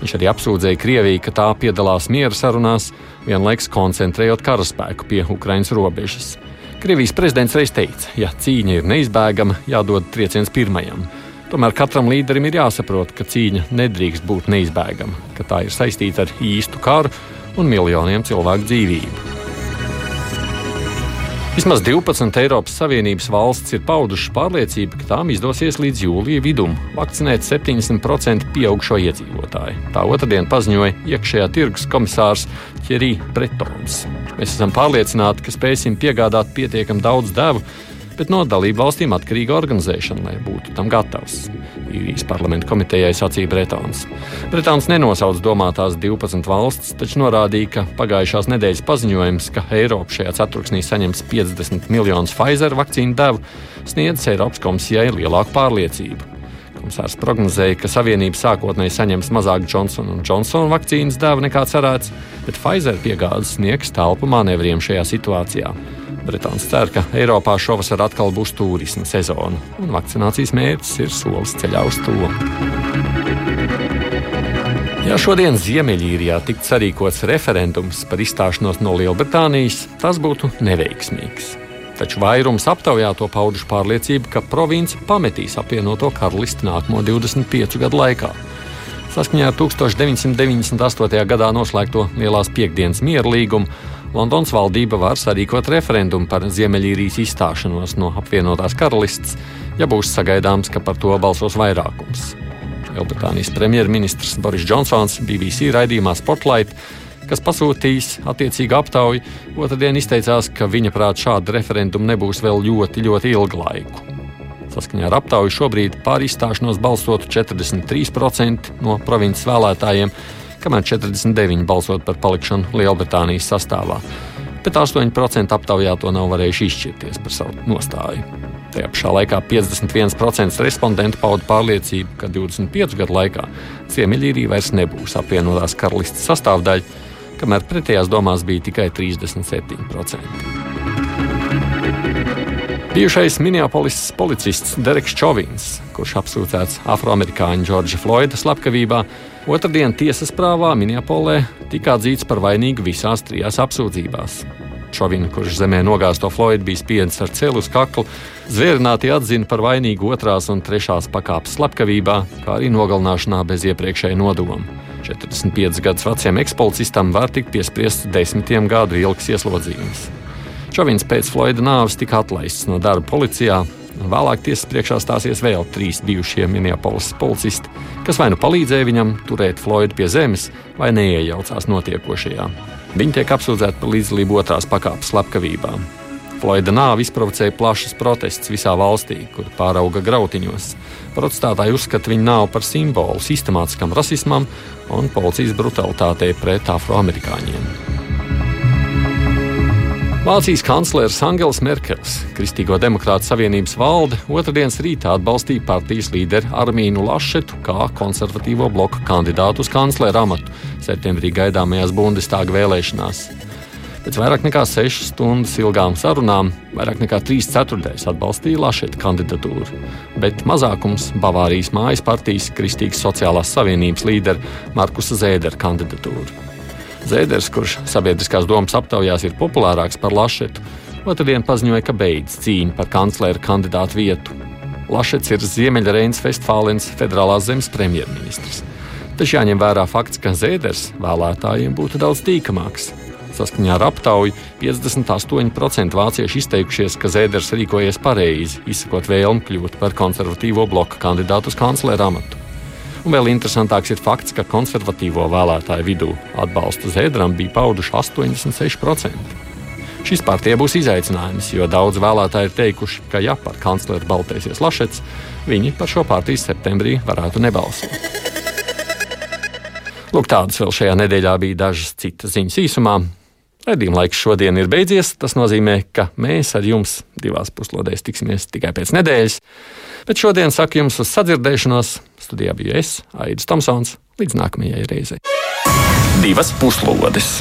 Viņš arī apsūdzēja Krieviju, ka tā piedalās miera sarunās, vienlaikus koncentrējot karaspēku pie Ukrainas robežas. Krievijas prezidents reiz teica, ja cīņa ir neizbēgama, jādod trieciens pirmajam. Tomēr katram līderim ir jāsaprot, ka cīņa nedrīkst būt neizbēgama, ka tā ir saistīta ar īstu karu un miljoniem cilvēku dzīvību. Vismaz 12 Eiropas Savienības valsts ir paudušas pārliecību, ka tām izdosies līdz jūlija vidum vakcinēt 70% pieaugušo iedzīvotāju. Tā otrdien paziņoja iekšējā tirgus komisārs Thierry Bretons. Mēs esam pārliecināti, ka spēsim piegādāt pietiekami daudz devu bet no dalību valstīm atkarīga organizēšana, lai būtu tam gatavs. Īrijas parlamenta komitejai sacīja Bretons. Bretons nenosauc domātās 12 valstis, taču norādīja, ka pagājušās nedēļas paziņojums, ka Eiropa šajā ceturksnī saņems 50 miljonus Pfizer vakcīnu devu, sniedz Eiropas komisijai lielāku pārliecību. Komisārs prognozēja, ka Savienība sākotnēji saņems mazāk Johnson Johnson vakcīnas devu nekā cerēts, bet Pfizer piegādes sniegs telpu manevriem šajā situācijā. Bretons cer, ka Eiropā šovasar atkal būs turisma sezona, un vakcinācijas mērķis ir solis ceļā uz to. Ja šodien Ziemeļīrijā tiktu sarīkots referendums par izstāšanos no Lielbritānijas, tas būtu neveiksmīgs. Taču vairums aptaujāto pauduši pārliecību, ka province pametīs apvienoto karalisti nākamo 25 gadu laikā. Saskaņā ar 1998. gadā noslēgto Lielās piekdienas mieru līgumu Londonas valdība var sarīkot referendumu par Ziemeļīrijas izstāšanos no apvienotās karalists, ja būs sagaidāms, ka par to balsos vairākums. Lielbritānijas premjerministrs Boris Džonsons BBC raidījumā Spotlight, kas pasūtījis attiecīgu aptauju, otrdien izteicās, ka viņa prāt šāda referenduma nebūs vēl ļoti, ļoti ilgu laiku. Saskaņā ar aptauju šobrīd pār izstāšanos balsotu 43% no provinces vēlētājiem, kamēr 49% balsot par palikšanu Lielbritānijas sastāvā, bet 8% aptaujāto nav varējuši izšķirties par savu nostāju. Tajā pašā laikā 51% respondentu pauda pārliecību, ka 25 gadu laikā Ziemeļīrija vairs nebūs apvienotās karalistes sastāvdaļa, kamēr pretējās domās bija tikai 37%. Bijušais Minneapolis policists Dereks Čovins, kurš apsūdzēts afroamerikāņu Džordža Floyda slepkavībā, otrdien tiesas prāvā Minneapolē tika atzīts par vainīgu visās trijās apsūdzībās. Čovina, kurš zemē nogāzto Floydu, bija spiedis ar celu uz kaklu, zvērināti atzina par vainīgu otrās un trešās pakāpes slepkavībā, kā arī nogalināšanā bez iepriekšēja nodoma. 45 gadus veciem ekspolicistam var tikt piespriests desmitiem gadu ilgs ieslodzījums. Čovins pēc Floyda nāves tika atlaists no darba policijā. Vēlāk tiesas priekšā stāsies vēl trīs bijušie Minneapolis policisti, kas vai nu palīdzēja viņam turēt Floydu pie zemes, vai neiejaucās notiekošajā. Viņi tiek apsūdzēti par līdzdalību otrās pakāpes slepkavībā. Floyda nāve izprovocēja plašas protestus visā valstī, kur pārauga grautiņos. Protestētāji uzskata viņu nāvi par simbolu sistemātiskam rasismam un policijas brutalitātei pret afroamerikāņiem. Vācijas kanclers Angels Merkels, Kristīgo demokrātu savienības valde, otrdienas rītā atbalstīja partijas līderi Armīnu Lašetu kā konservatīvo bloku kandidātu uz kanclera amatu septembrī gaidāmajās Bundestāga vēlēšanās. Pēc vairāk nekā 6 stundas ilgām sarunām vairāk nekā 3 ceturtais atbalstīja Lašeta kandidatūru, bet mazākums Bavārijas mājas partijas Kristīgas sociālās savienības līdera Markusa Zēdera kandidatūru. Zēders, kurš sabiedriskās domas aptaujās ir populārāks par Lašetu, otrdien paziņoja, ka beidz cīņu par kanclera kandidātu vietu. Lašets ir Ziemeļreins Festfālens federālās zemes premjerministrs. Taču jāņem vērā fakts, ka Zēders vēlētājiem būtu daudz tīkamāks. Saskaņā ar aptauju 58% vācieši izteikušies, ka Zēders rīkojies pareizi, izsakot vēlmi kļūt par konservatīvo bloka kandidātu uz kanclera amatu. Un vēl interesantāks ir fakts, ka konservatīvo vēlētāju vidū atbalstu Zēdram bija pauduši 86%. Šis partija būs izaicinājums, jo daudz vēlētāji ir teikuši, ka, ja par kancleru baltēsies Lašets, viņi par šo partiju septembrī varētu nebalsot. Lūk, tādas vēl šajā nedēļā bija dažas citas ziņas īsumā. Radījuma laiks šodien ir beidzies. Tas nozīmē, ka mēs ar jums divās puslodēs tiksimies tikai pēc nedēļas. Bet šodien saku jums uz sadzirdēšanos. Studijā biju es, Aidis Tomsons. Līdz nākamajai reizei. Divas puslodes!